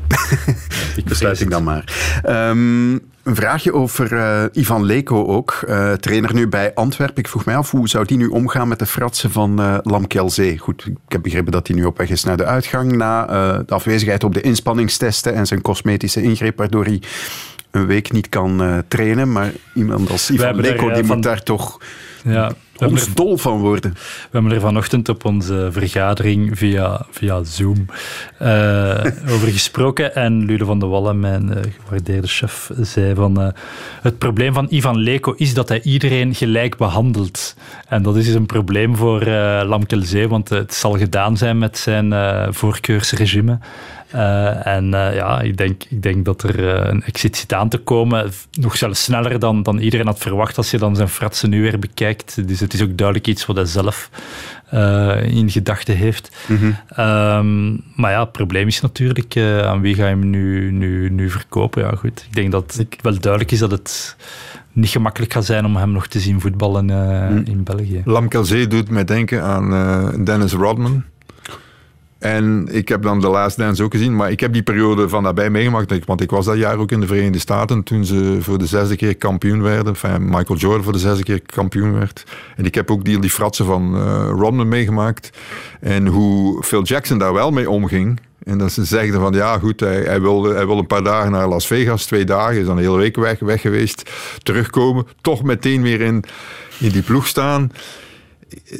Die (laughs) besluit ik (laughs) dan maar. Ehm, een vraagje over eh, Ivan Leko ook. eh, trainer nu bij Antwerpen. Ik vroeg mij af, hoe zou die nu omgaan met de fratsen van eh Lamkelzee? Goed, ik heb begrepen dat hij nu op weg is naar de uitgang na eh, de afwezigheid op de inspanningstesten en zijn cosmetische ingreep, waardoor hij een week niet kan eh, trainen. Maar iemand als Ivan er, Leko, die van- moet daar toch ja. Hebben, er, ons dol van worden. we hebben er vanochtend op onze vergadering via, via Zoom eh, over gesproken. En Lude van der Wallen, mijn eh, gewaardeerde chef, zei van... eh, het probleem van Ivan Leko is dat hij iedereen gelijk behandelt. En dat is dus een probleem voor eh Lamkelzee, want het zal gedaan zijn met zijn voorkeursregime. Eh, en eh, ja, ik denk, ik denk dat er eh, een exit zit aan te komen. Nog zelfs sneller dan, dan iedereen had verwacht als je dan zijn fratsen nu weer bekijkt. Dus het is ook duidelijk iets wat hij zelf eh, in gedachten heeft. Ehm, maar ja, het probleem is natuurlijk eh, aan wie ga je hem nu, nu, nu verkopen. Ja, goed. Ik denk dat het wel duidelijk is dat het niet gemakkelijk gaat zijn om hem nog te zien voetballen eh, in België. Lamkelzee doet mij denken aan eh, Dennis Rodman. En ik heb dan de Last Dance ook gezien, maar ik heb die periode van daarbij meegemaakt. Want ik was dat jaar ook in de Verenigde Staten toen ze voor de zesde keer kampioen werden. Enfin, Michael Jordan voor de zesde keer kampioen werd. En ik heb ook die, die fratsen van uh, Rodman meegemaakt. En hoe Phil Jackson daar wel mee omging. En dat ze zeiden van ja goed, hij, hij, wilde, hij wil een paar dagen naar Las Vegas, twee dagen, is dan een hele week weg, weg geweest, terugkomen, toch meteen weer in, in die ploeg staan.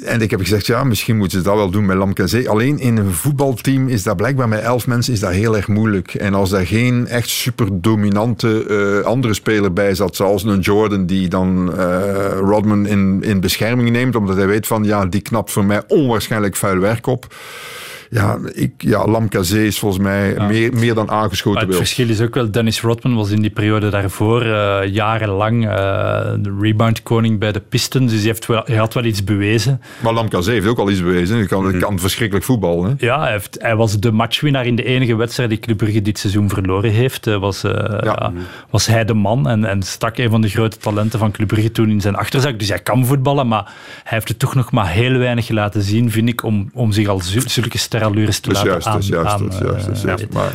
En ik heb gezegd, ja, misschien moeten ze dat wel doen met Lamkezé. Alleen in een voetbalteam is dat blijkbaar met elf mensen is dat heel erg moeilijk. En als daar geen echt super dominante uh, andere speler bij zat, zoals een Jordan die dan uh, Rodman in, in bescherming neemt, omdat hij weet van, ja, die knapt voor mij onwaarschijnlijk vuil werk op ja, ik, ja Lamkazé is volgens mij meer, meer dan aangeschoten. het verschil is ook wel, Dennis Rodman was in die periode daarvoor uh, jarenlang uh, de rebound-koning bij de Pistons, dus hij, heeft wel, hij had wel iets bewezen. Maar Lamkazé heeft ook al iets bewezen. Hij kan, mm kan verschrikkelijk voetballen. Hè? Ja, hij, heeft, hij, was de matchwinnaar in de enige wedstrijd die Club Brugge dit seizoen verloren heeft. Uh, was, ja. was hij de man en, en stak een van de grote talenten van Club Brugge toen in zijn achterzak. Dus hij kan voetballen, maar hij heeft het toch nog maar heel weinig laten zien, vind ik, om, om zich al zulke sterke allures te laten juist, aan, juist, uh, maar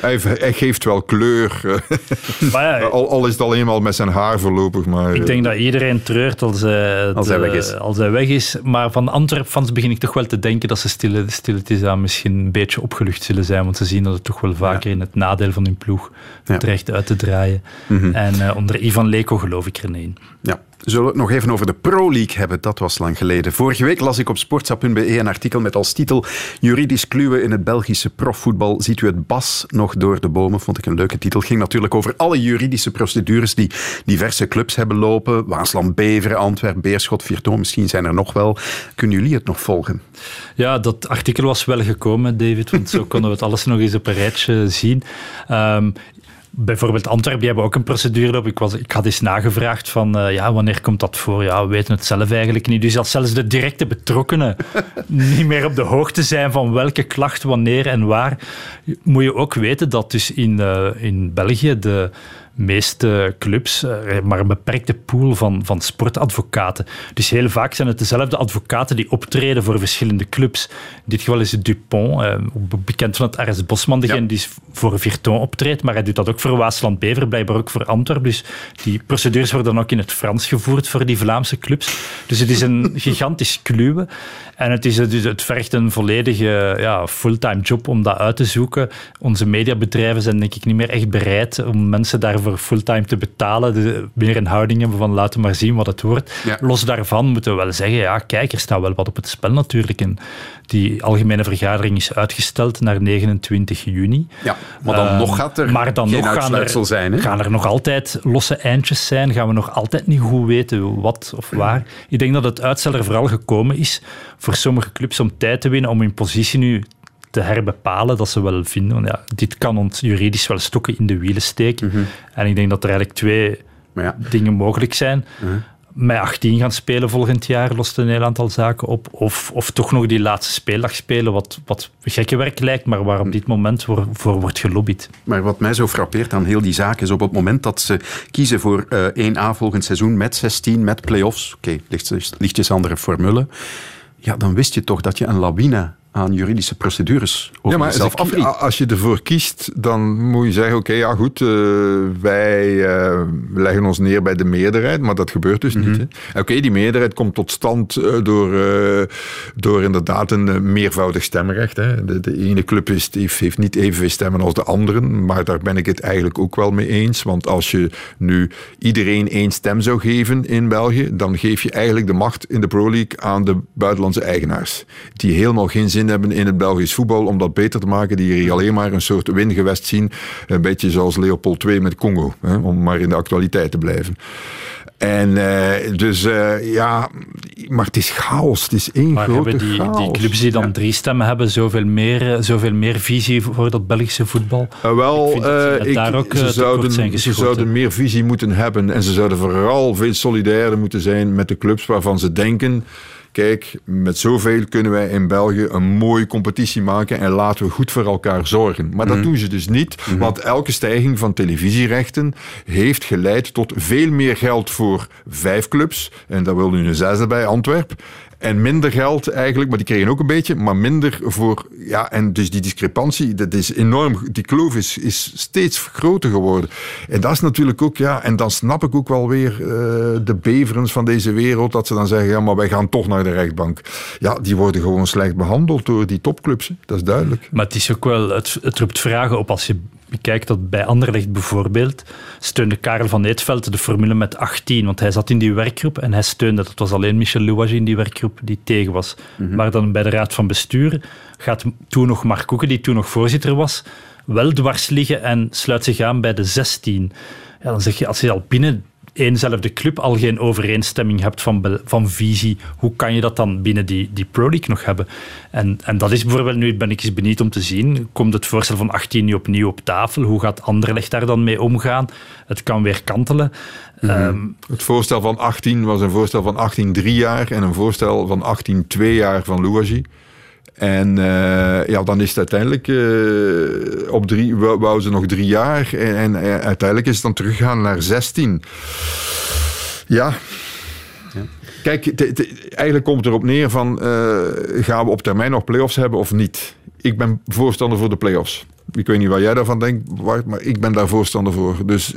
hij, hij, geeft wel kleur. (laughs) Ja, al, al, is het alleen maar met zijn haar voorlopig. Maar, ik denk dat iedereen treurt als, uh, als, hij weg is. als hij weg is. Maar van Antwerp-fans begin ik toch wel te denken dat ze stille, stilletjes aan misschien een beetje opgelucht zullen zijn. Want ze zien dat het toch wel vaker in het nadeel van hun ploeg ja. dreigt uit te draaien. Mm -hmm. En uh, onder Ivan Leko geloof ik er. Ja, Zullen we het nog even over de Pro League hebben? Dat was lang geleden. Vorige week las ik op sportsa.be een artikel met als titel Juridisch kluwen in het Belgische profvoetbal. Ziet u het bas nog door de bomen? Vond ik een leuke titel. Ging natuurlijk over alle juridische procedures die diverse clubs hebben lopen. Waasland, Beveren, Antwerpen, Beerschot, Virton. Misschien zijn er nog wel. Kunnen jullie het nog volgen? Ja, dat artikel was wel gekomen, David. Want zo konden we het alles nog eens op een rijtje zien. Um, bijvoorbeeld Antwerpen, die hebben ook een procedure op. Ik, was, ik had eens nagevraagd van, uh, ja, wanneer komt dat voor? Ja, we weten het zelf eigenlijk niet. Dus als zelfs de directe betrokkenen (laughs) niet meer op de hoogte zijn van welke klacht, wanneer en waar, moet je ook weten dat dus in, uh, in België de meeste clubs uh, maar een beperkte pool van, van sportadvocaten. Dus heel vaak zijn het dezelfde advocaten die optreden voor verschillende clubs. In dit geval is het Dupont, uh, bekend van het RS Bosman, degene ja. die voor Virton optreedt, maar hij doet dat ook voor Waasland Bever, blijkbaar ook voor Antwerpen. Dus die procedures worden dan ook in het Frans gevoerd voor die Vlaamse clubs. Dus het is een (laughs) gigantisch kluwe. En het, is, dus, het vergt een volledige ja, fulltime job om dat uit te zoeken. Onze mediabedrijven zijn denk ik niet meer echt bereid om mensen daarvoor fulltime te betalen. De, meer een houding hebben van laten maar zien wat het wordt. Ja. Los daarvan moeten we wel zeggen, ja kijk, er staat wel wat op het spel natuurlijk. En die algemene vergadering is uitgesteld naar 29 juni. Ja, maar dan uh, nog gaat er maar dan nog gaan er, zijn. Hè? Gaan er nog altijd losse eindjes zijn? Gaan we nog altijd niet goed weten wat of waar? Ik denk dat het uitstel er vooral gekomen is voor sommige clubs om tijd te winnen om hun positie nu te herbepalen dat ze wel vinden. Ja, dit kan ons juridisch wel stokken in de wielen steken. Mm -hmm. En ik denk dat er eigenlijk twee ja. dingen mogelijk zijn. Mm -hmm met 18 gaan spelen volgend jaar, lost een heel aantal zaken op. Of, of toch nog die laatste speeldag spelen, wat, wat gekke werk lijkt, maar waar op dit moment voor, voor wordt gelobbyd. Maar wat mij zo frappeert aan heel die zaak is op het moment dat ze kiezen voor uh, 1A volgend seizoen met 16, met play-offs, oké, okay, lichtjes, lichtjes andere formule, ja, dan wist je toch dat je een lawine aan juridische procedures over ja, maar als, als je ervoor kiest, dan moet je zeggen, oké, okay, ja goed, uh, wij uh, leggen ons neer bij de meerderheid, maar dat gebeurt dus mm -hmm. niet. Oké, okay, die meerderheid komt tot stand uh, door, door inderdaad een meervoudig stemrecht. Hè. De, de, ene club is, heeft, heeft niet evenveel stemmen als de anderen, maar daar ben ik het eigenlijk ook wel mee eens, want als je nu iedereen één stem zou geven in België, dan geef je eigenlijk de macht in de Pro League aan de buitenlandse eigenaars, die helemaal geen zin hebben in het Belgisch voetbal om dat beter te maken, die hier alleen maar een soort wingewest zien. Een beetje zoals Leopold II met Congo, hè, om maar in de actualiteit te blijven. En uh, dus uh, ja, maar het is chaos. Het is één maar grote hebben die, chaos. die clubs die dan ja. drie stemmen hebben zoveel meer, zoveel meer visie voor dat Belgische voetbal? Uh, wel, ik, ik daar ook, ze, zouden, ze zouden meer visie moeten hebben en ze zouden vooral veel solidairder moeten zijn met de clubs waarvan ze denken kijk, met zoveel kunnen wij in België een mooie competitie maken en laten we goed voor elkaar zorgen. Maar dat mm. doen ze dus niet, mm-hmm. want elke stijging van televisierechten heeft geleid tot veel meer geld voor vijf clubs, en daar wil nu een zesde bij, Antwerp. En minder geld eigenlijk, maar die kregen ook een beetje, maar minder voor. Ja, en dus die discrepantie, dat is enorm. Die kloof is, is steeds groter geworden. En dat is natuurlijk ook, ja, en dan snap ik ook wel weer uh, de beverens van deze wereld, dat ze dan zeggen, ja, maar wij gaan toch naar de rechtbank. Ja, die worden gewoon slecht behandeld door die topclubs, dat is duidelijk. Maar het is ook wel, het, het roept vragen op als je bekijkt dat bij Anderlecht bijvoorbeeld steunde Karel van Eetveld de formule met 18, want hij zat in die werkgroep en hij steunde dat. Het was alleen Michel Louagie in die werkgroep die tegen was. Mhm. Maar dan bij de raad van bestuur gaat toen nog Mark Koeken, die toen nog voorzitter was, wel dwars liggen en sluit zich aan bij de 16. Ja, dan zeg je, als je al binnen eenzelfde club al geen overeenstemming hebt van, van visie, hoe kan je dat dan binnen die, die Pro League nog hebben? En, en dat is bijvoorbeeld, nu ben ik eens benieuwd om te zien, komt het voorstel van 18 nu opnieuw op tafel? Hoe gaat Anderlecht daar dan mee omgaan? Het kan weer kantelen. Ehm, Het voorstel van 18 was een voorstel van 18 drie jaar en een voorstel van 18 twee jaar van Louagie. En eh, ja, dan is het uiteindelijk eh, op drie, wou wou ze nog drie jaar en, en eh, uiteindelijk is het dan teruggegaan naar 16. Ja. Kijk, eigenlijk komt het erop neer van gaan we op termijn nog play-offs hebben of niet? Ik ben voorstander voor de play-offs. Ik weet niet wat jij daarvan denkt, Bart, maar ik ben daar voorstander voor. Dus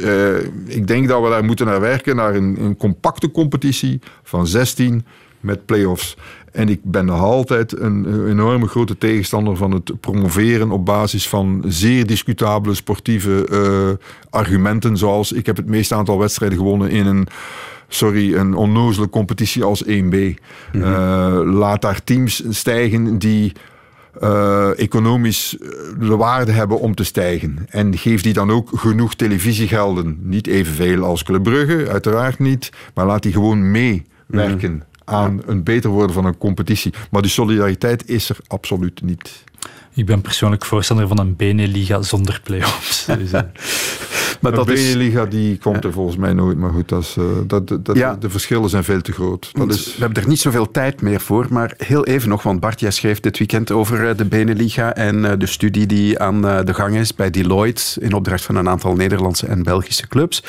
ik denk dat we daar moeten naar werken, naar een, een compacte competitie van 16 met play-offs. En ik ben nog altijd een, enorme grote tegenstander van het promoveren op basis van zeer discutabele sportieve eh, argumenten. Zoals ik heb het meeste aantal wedstrijden gewonnen in een sorry, een onnozele competitie als 1B. Eh, laat daar teams stijgen die eh, economisch de waarde hebben om te stijgen. En geef die dan ook genoeg televisiegelden. Niet evenveel als Club Brugge, uiteraard niet. Maar laat die gewoon meewerken aan een beter worden van een competitie. Maar die solidariteit is er absoluut niet. Ik ben persoonlijk voorstander van een Beneliga zonder play-offs. (laughs) Dus, eh, Maar dat Beneliga die komt er volgens mij nooit. Maar goed, dat is, eh, dat, dat, Ja. de verschillen zijn veel te groot. Dat is, We hebben er niet zoveel tijd meer voor, maar heel even nog, want Bart, jij schreef dit weekend over eh, de Beneliga en de studie die aan de gang is bij Deloitte in opdracht van een aantal Nederlandse en Belgische clubs.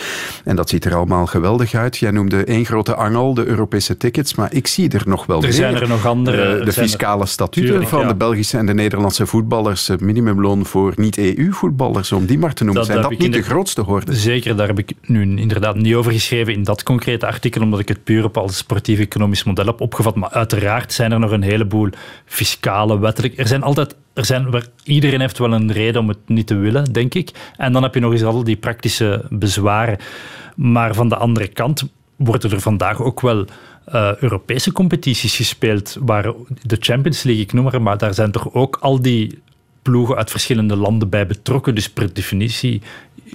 En dat ziet er allemaal geweldig uit. Jij noemde één grote angel, de Europese tickets, maar ik zie er nog wel Er meer. zijn er nog andere, de er- fiscale statuten Tuurlijk, van ja. de Belgische en de Nederlandse voetballers, het minimumloon voor niet-EU-voetballers, om die maar te noemen. Dat zijn dat niet de de- grootste hoorden? Zeker, daar heb ik nu inderdaad niet over geschreven in dat concrete artikel, omdat ik het puur op als sportief-economisch model heb opgevat. Maar uiteraard zijn er nog een heleboel fiscale, wettelijk. Er zijn altijd. Er zijn, waar- iedereen heeft wel een reden om het niet te willen, denk ik. En dan heb je nog eens al die praktische bezwaren. Maar van de andere kant worden er vandaag ook wel eh, Europese competities gespeeld, waar de Champions League, ik noem maar, maar daar zijn toch ook al die ploegen uit verschillende landen bij betrokken. Dus per definitie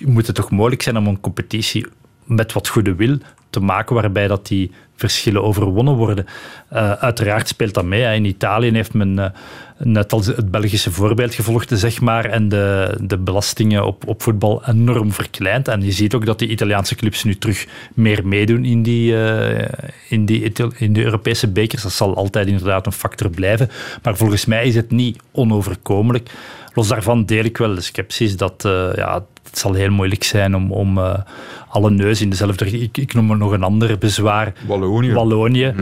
moet het toch mogelijk zijn om een competitie met wat goede wil te maken, waarbij dat die verschillen overwonnen worden. Eh, uiteraard speelt dat mee. In Italië heeft men eh, net als het Belgische voorbeeld gevolgd, zeg maar, en de, de belastingen op, op voetbal enorm verkleind. En je ziet ook dat die Italiaanse clubs nu terug meer meedoen in die, eh, in die, in de Europese bekers. Dat zal altijd inderdaad een factor blijven. Maar volgens mij is het niet onoverkomelijk. Los daarvan deel ik wel de sceptisch dat ja, het zal heel moeilijk zijn om, om eh, alle neus in dezelfde richting. Ik, ik noem er nog een ander bezwaar. Wallonië. Wallonië.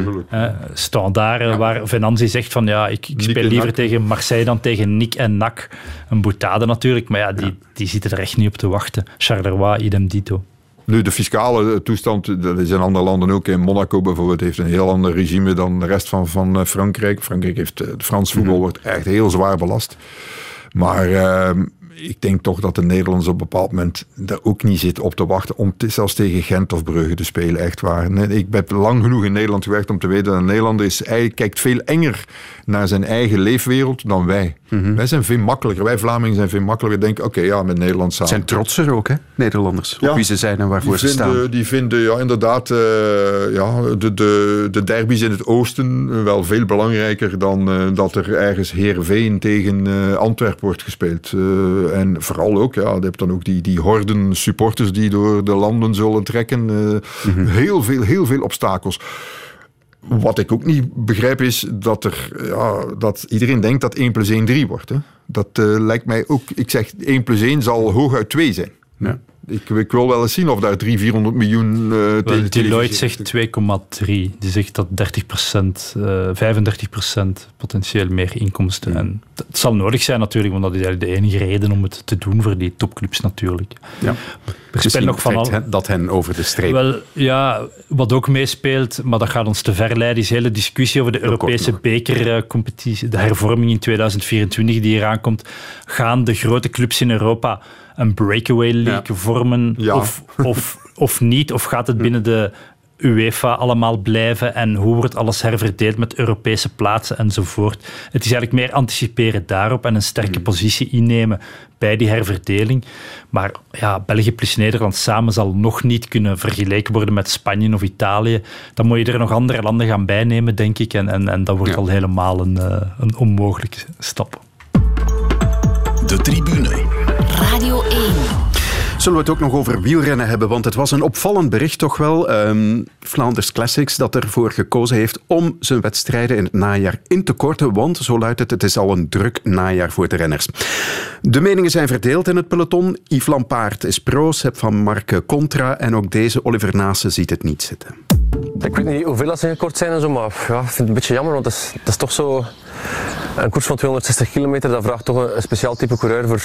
Standaard, eh, waar Venanzi zegt van ja, ik, ik speel liever tegen Marseille dan tegen Nick en Nak. Een boutade natuurlijk, maar ja, die, die zitten er echt niet op te wachten. Charleroi, idem dito. Nu, de fiscale toestand, dat is in andere landen ook. In Monaco bijvoorbeeld heeft een heel ander regime dan de rest van, van Frankrijk. Frankrijk heeft, het Frans voetbal wordt echt heel zwaar belast. Maar ehm, ik denk toch dat de Nederlanders op een bepaald moment daar ook niet zitten op te wachten om zelfs tegen Gent of Brugge te spelen. Echt waar. Nee, ik heb lang genoeg in Nederland gewerkt om te weten dat een Nederlander is, hij kijkt veel enger naar zijn eigen leefwereld dan wij. Wij zijn veel makkelijker. Wij Vlamingen zijn veel makkelijker. Denken, oké, ja, met Nederland samen. zijn trotser ook, hè, Nederlanders, op wie ze zijn en waarvoor ze staan. Die vinden ja, inderdaad eh, ja, de, de, de derbies in het oosten wel veel belangrijker dan eh, dat er ergens Heerenveen tegen eh Antwerpen wordt gespeeld. En vooral ook, ja, je hebt dan ook die, die horden supporters die door de landen zullen trekken. Eh, heel, veel, heel veel obstakels. Wat ik ook niet begrijp is dat, er, ja, dat iedereen denkt dat 1 plus 1 3 wordt. Hè. Dat eh, lijkt mij ook, ik zeg 1 plus 1 zal hooguit 2 zijn. Ja. Ik, ik, wil wel eens zien of daar 300, 400 miljoen uh, well, Deloitte zegt 2,3. Die zegt dat 30% uh, 35% potentieel meer inkomsten. En het zal nodig zijn natuurlijk, want dat is eigenlijk de enige reden om het te doen voor die topclubs natuurlijk. Ja. Er nog van al... dat hen over de streep. Wel, ja, wat ook meespeelt, maar dat gaat ons te ver leiden, is de hele discussie over de Europese bekercompetitie, de hervorming in 2024 die eraan komt. Gaan de grote clubs in Europa een breakaway league vormen of, of, of niet? Of gaat het binnen de UEFA allemaal blijven en hoe wordt alles herverdeeld met Europese plaatsen enzovoort. Het is eigenlijk meer anticiperen daarop en een sterke mm. positie innemen bij die herverdeling. Maar ja, België plus Nederland samen zal nog niet kunnen vergeleken worden met Spanje of Italië. Dan moet je er nog andere landen gaan bijnemen, denk ik. En, en, en dat wordt al helemaal een, eh, een onmogelijke stap. De tribune. Radio 1. Zullen we het ook nog over wielrennen hebben? Want het was een opvallend bericht toch wel. Um, Flanders Classics dat ervoor gekozen heeft om zijn wedstrijden in het najaar in te korten. Want, zo luidt het, het is al een druk najaar voor de renners. De meningen zijn verdeeld in het peloton. Yves Lampaard is pro, Sepp van Marke contra. En ook deze Oliver Nase ziet het niet zitten. Ik weet niet hoeveel dat ze gekort zijn en zo, maar ja, ik vind het een beetje jammer, want dat is, dat is toch zo... Een koers van 260 kilometer, dat vraagt toch een, speciaal type coureur voor,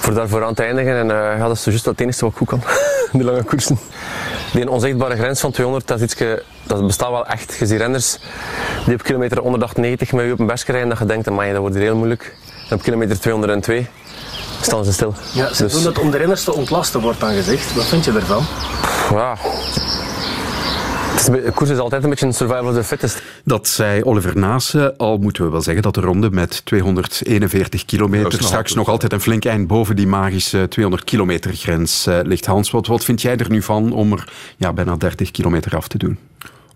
voor daarvoor aan te eindigen. En uh, ja, dat is juist het enige wat goed kan, (laughs) die lange koersen. Die onzichtbare grens van 200, dat, is dat bestaat wel echt. Je ziet renners die op kilometer 190 met je op een berg rijden, dat je denkt, dat wordt heel moeilijk. En op kilometer 202 staan ze stil. Ja, ze dus... doen het om de renners te ontlasten, wordt dan gezegd. Wat vind je ervan? Ja, de koers is altijd een beetje een survival of the fittest. Dat zei Oliver Naassen. Al moeten we wel zeggen dat de ronde met 241 kilometer straks nog altijd een flink eind boven die magische 200 kilometer grens uh, ligt. Hans, wat, wat vind jij er nu van om er ja, bijna 30 kilometer af te doen?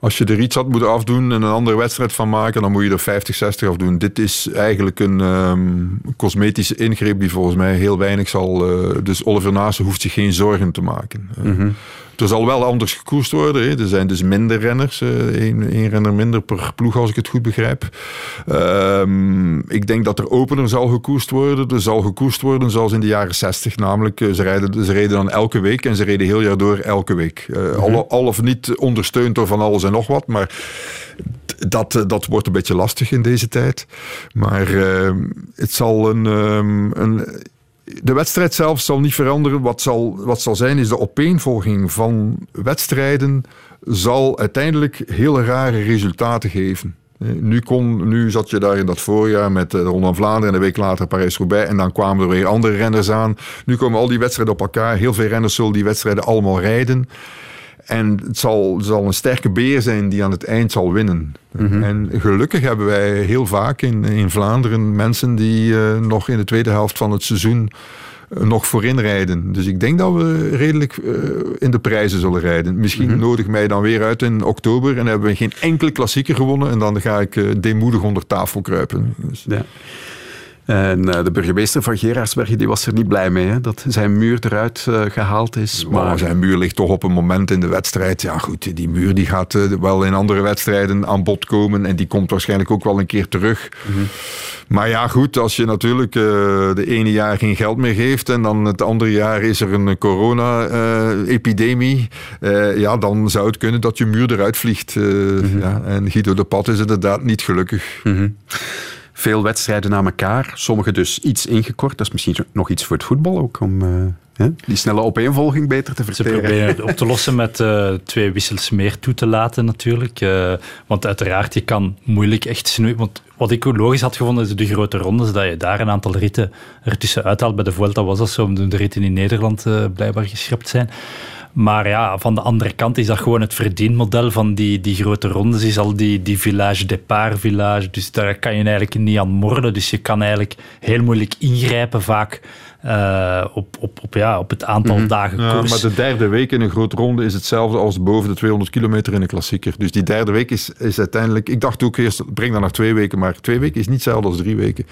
Als je er iets had moeten afdoen en een andere wedstrijd van maken, dan moet je er 50, 60 afdoen. Dit is eigenlijk een um, cosmetische ingreep die volgens mij heel weinig zal. Uh, dus Oliver Naassen hoeft zich geen zorgen te maken. Uh, er zal wel anders gekoerst worden. Hè. Er zijn dus minder renners. Eén één renner minder per ploeg, als ik het goed begrijp. Um, ik denk dat er opener zal gekoerst worden. Er zal gekoerst worden zoals in de jaren 60. Namelijk, eh, ze, rijden, ze reden dan elke week en ze reden heel jaar door elke week. Uh, mm -hmm. al, al, of niet ondersteund door van alles en nog wat. Maar dat, eh, dat wordt een beetje lastig in deze tijd. Maar uh, het zal een, um, een de wedstrijd zelf zal niet veranderen. Wat zal, wat zal zijn is de opeenvolging van wedstrijden zal uiteindelijk hele rare resultaten geven. Eh, nu, kon, nu zat je daar in dat voorjaar met de Ronde van Vlaanderen en een week later Parijs-Roubaix en dan kwamen er weer andere renners aan. Nu komen al die wedstrijden op elkaar. Heel veel renners zullen die wedstrijden allemaal rijden. En het zal, zal, een sterke beer zijn die aan het eind zal winnen. Mhm. En gelukkig hebben wij heel vaak in, in Vlaanderen mensen die uh, nog in de tweede helft van het seizoen uh, nog voorin rijden. Dus ik denk dat we redelijk uh, in de prijzen zullen rijden. Misschien mm -hmm. nodig mij dan weer uit in oktober en hebben we geen enkele klassieker gewonnen. En dan ga ik deemoedig onder tafel kruipen. Dus. Ja. En uh, de burgemeester van Gerardsbergen die was er niet blij mee, hè? dat zijn muur eruit uh, gehaald is. Maar... maar... zijn muur ligt toch op een moment in de wedstrijd. Ja goed, die muur die gaat uh, wel in andere wedstrijden aan bod komen en die komt waarschijnlijk ook wel een keer terug. Mm -hmm. Maar ja goed, als je natuurlijk de ene jaar geen geld meer geeft en dan het andere jaar is er een corona-epidemie, ja dan zou het kunnen dat je muur eruit vliegt. Mm -hmm. ja. En Guido de Pad is inderdaad niet gelukkig. Mm -hmm veel wedstrijden na elkaar. Sommige dus iets ingekort. Dat is misschien nog iets voor het voetbal ook, om uh, die snelle opeenvolging beter te verteren. Ze proberen op te (laughs) lossen met uh, twee wissels meer toe te laten natuurlijk. Uh, want uiteraard, je kan moeilijk echt snoeien. Want wat ik ook logisch had gevonden, is de grote rondes, dat je daar een aantal ritten ertussen uithaalt. Bij de Vuelta was dat zo, omdat de ritten in Nederland blijkbaar geschrapt zijn. Maar ja, van de andere kant is dat gewoon het verdienmodel van die, die grote rondes. Is al die, die village départ village. Dus daar kan je eigenlijk niet aan morden. Dus je kan eigenlijk heel moeilijk ingrijpen vaak. Uh, op, op, op, ja, op het aantal mm -hmm. dagen koers. Ja, maar de derde week in een grote ronde is hetzelfde als boven de 200 kilometer in een klassieker. Dus die derde week is, is uiteindelijk... Ik dacht ook eerst, breng dat naar twee weken. Maar twee weken is niet hetzelfde als drie weken.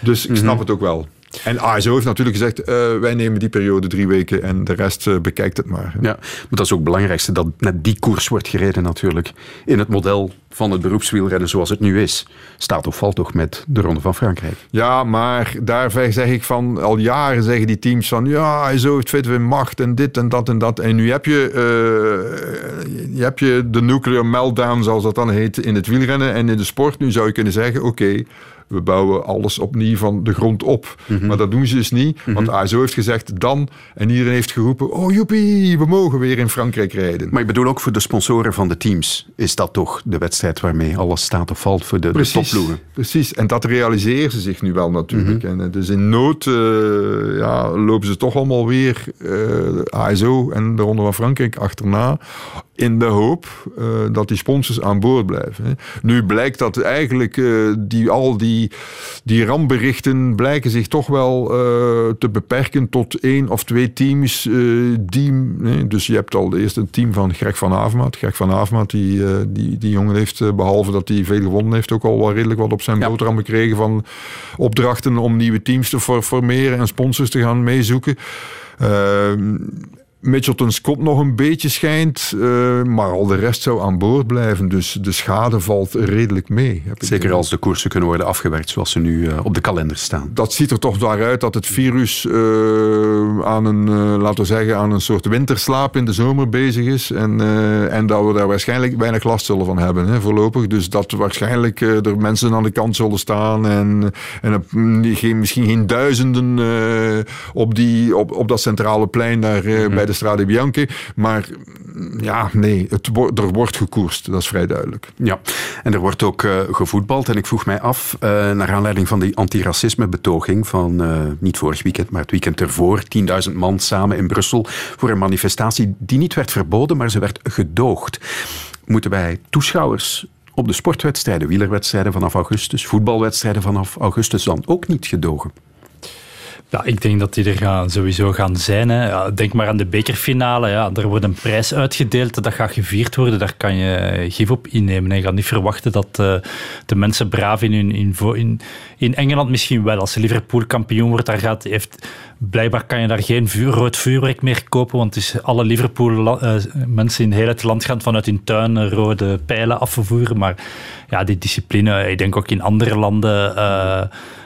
Dus ik snap mm -hmm. het ook wel. En ASO heeft natuurlijk gezegd, uh, wij nemen die periode drie weken en de rest uh, bekijkt het maar. Ja, maar dat is ook het belangrijkste, dat net die koers wordt gereden natuurlijk. In het model van het beroepswielrennen zoals het nu is. Staat of valt toch met de Ronde van Frankrijk. Ja, maar daar zeg ik van, al jaren zeggen die teams van, ja, ASO heeft in macht en dit en dat en dat. En nu heb je, uh, je, heb je de nuclear meltdown, zoals dat dan heet, in het wielrennen en in de sport. Nu zou je kunnen zeggen, oké, we bouwen alles opnieuw van de grond op. Mhm. Maar dat doen ze dus niet, mm want ASO heeft gezegd dan, en iedereen heeft geroepen, oh joepie, we mogen weer in Frankrijk rijden. Maar ik bedoel ook voor de sponsoren van de teams, is dat toch de wedstrijd waarmee alles staat of valt voor de, precies, de topploegen? Precies, en dat realiseren ze zich nu wel natuurlijk. Mhm. En eh, dus in nood uh, ja, lopen ze toch allemaal weer uh, ASO en de Ronde van Frankrijk achterna in de hoop uh, dat die sponsors aan boord blijven. Hè. Nu blijkt dat eigenlijk uh, die, al die, die rampberichten blijken zich toch wel uh, te beperken tot één of twee teams. die, nee, dus je hebt al eerst een team van Greg van Avermaat. Greg van Avermaat, die, die, die jongen heeft, behalve dat hij veel gewonnen heeft, ook al wel redelijk wat op zijn ja. boterham gekregen van opdrachten om nieuwe teams te formeren en sponsors te gaan meezoeken. Mitchelton's kop nog een beetje schijnt, uh, maar al de rest zou aan boord blijven. Dus de schade valt redelijk mee. Zeker als de koersen kunnen worden afgewerkt zoals ze nu uh, op de kalender staan. Dat ziet er toch naar uit dat het virus uh, aan een, laten we zeggen, aan een soort winterslaap in de zomer bezig is. En, en dat we daar waarschijnlijk weinig last zullen van hebben hè, voorlopig. Dus dat waarschijnlijk er mensen aan de kant zullen staan en, en geen, misschien geen duizenden op, die, op, op dat centrale plein daar mm bij de Strade Bianchi. Maar ja, nee, het er wordt gekoerst. Dat is vrij duidelijk. Ja, en er wordt ook uh, gevoetbald. En ik vroeg mij af, uh, naar aanleiding van die antiracisme-betoging van uh, niet vorig weekend, maar het weekend ervoor. 10.000 man samen in Brussel voor een manifestatie die niet werd verboden, maar ze werd gedoogd. Moeten wij toeschouwers op de sportwedstrijden, wielerwedstrijden vanaf augustus, voetbalwedstrijden vanaf augustus dan ook niet gedogen? Ja, ik denk dat die er gaan, sowieso gaan zijn. Hè. Ja, denk maar aan de bekerfinale. Ja. Er wordt een prijs uitgedeeld, dat gaat gevierd worden. Daar kan je gif op innemen. Je gaat niet verwachten dat uh, de mensen braaf in, hun, in, in, in Engeland misschien wel. Als Liverpool kampioen wordt, daar gaat, heeft, blijkbaar kan je daar geen rood vuurwerk meer kopen. Want is alle Liverpool uh, mensen in heel het land gaan vanuit hun tuin rode pijlen afvoeren. Maar ja, die discipline, ik denk ook in andere landen... Uh,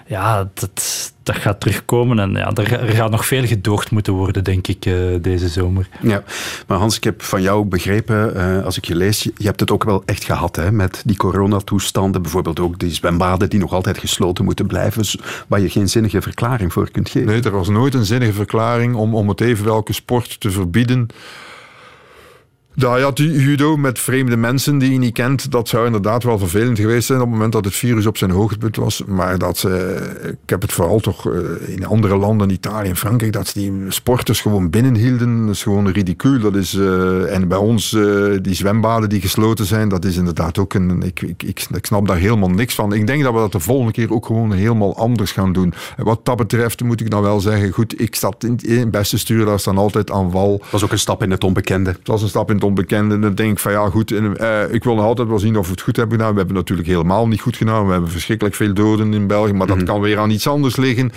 ja, dat, dat gaat terugkomen. En ja, er, er gaat nog veel gedoogd moeten worden, denk ik, uh, deze zomer. Ja, maar Hans, ik heb van jou begrepen, uh, als ik je lees, je, je hebt het ook wel echt gehad hè, met die coronatoestanden. Bijvoorbeeld ook die zwembaden die nog altijd gesloten moeten blijven, waar je geen zinnige verklaring voor kunt geven. Nee, er was nooit een zinnige verklaring om, om het even welke sport te verbieden. Ja, ja, judo met vreemde mensen die je niet kent, dat zou inderdaad wel vervelend geweest zijn op het moment dat het virus op zijn hoogtepunt was. Maar dat ze, ik heb het vooral toch eh, in andere landen, Italië en Frankrijk, dat ze die sporters gewoon binnenhielden. Dat is gewoon ridicuul. Dat is, uh, en bij ons, uh, die zwembaden die gesloten zijn, dat is inderdaad ook een. Ik, ik, ik, ik, snap daar helemaal niks van. Ik denk dat we dat de volgende keer ook gewoon helemaal anders gaan doen. En wat dat betreft moet ik dan wel zeggen, goed, ik zat in het beste stuur, daar staan altijd aan wal. Het was ook een stap in het onbekende. Het was een stap in onbekende. En dan denk ik van ja, goed, uh, ik wil nog altijd wel zien of we het goed hebben gedaan. We hebben natuurlijk helemaal niet goed gedaan. We hebben verschrikkelijk veel doden in België, maar dat mhm. kan weer aan iets anders liggen.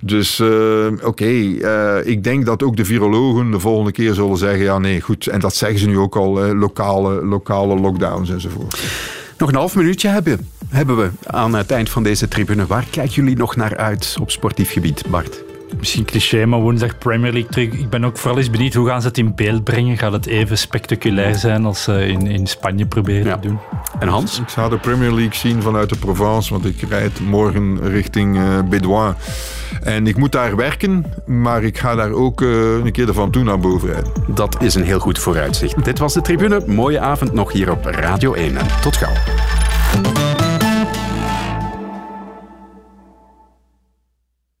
Dus uh, oké, okay, uh, ik denk dat ook de virologen de volgende keer zullen zeggen, ja nee, goed. En dat zeggen ze nu ook al, lokale, lokale lockdowns enzovoort. Nog een half minuutje hebben, hebben we aan het eind van deze tribune. Waar kijken jullie nog naar uit op sportief gebied, Bart? Misschien cliché, maar woensdag Premier League terug. Ik ben ook vooral eens benieuwd hoe gaan ze het in beeld brengen. Gaat het even spectaculair zijn als ze in, in Spanje proberen te doen? En Hans? Ik ga de Premier League zien vanuit de Provence, want ik rijd morgen richting uh, Bédouin. En ik moet daar werken, maar ik ga daar ook uh, een keer ervan toe naar boven rijden. Dat is een heel goed vooruitzicht. Dit was de tribune. Mooie avond nog hier op Radio 1 en tot gauw.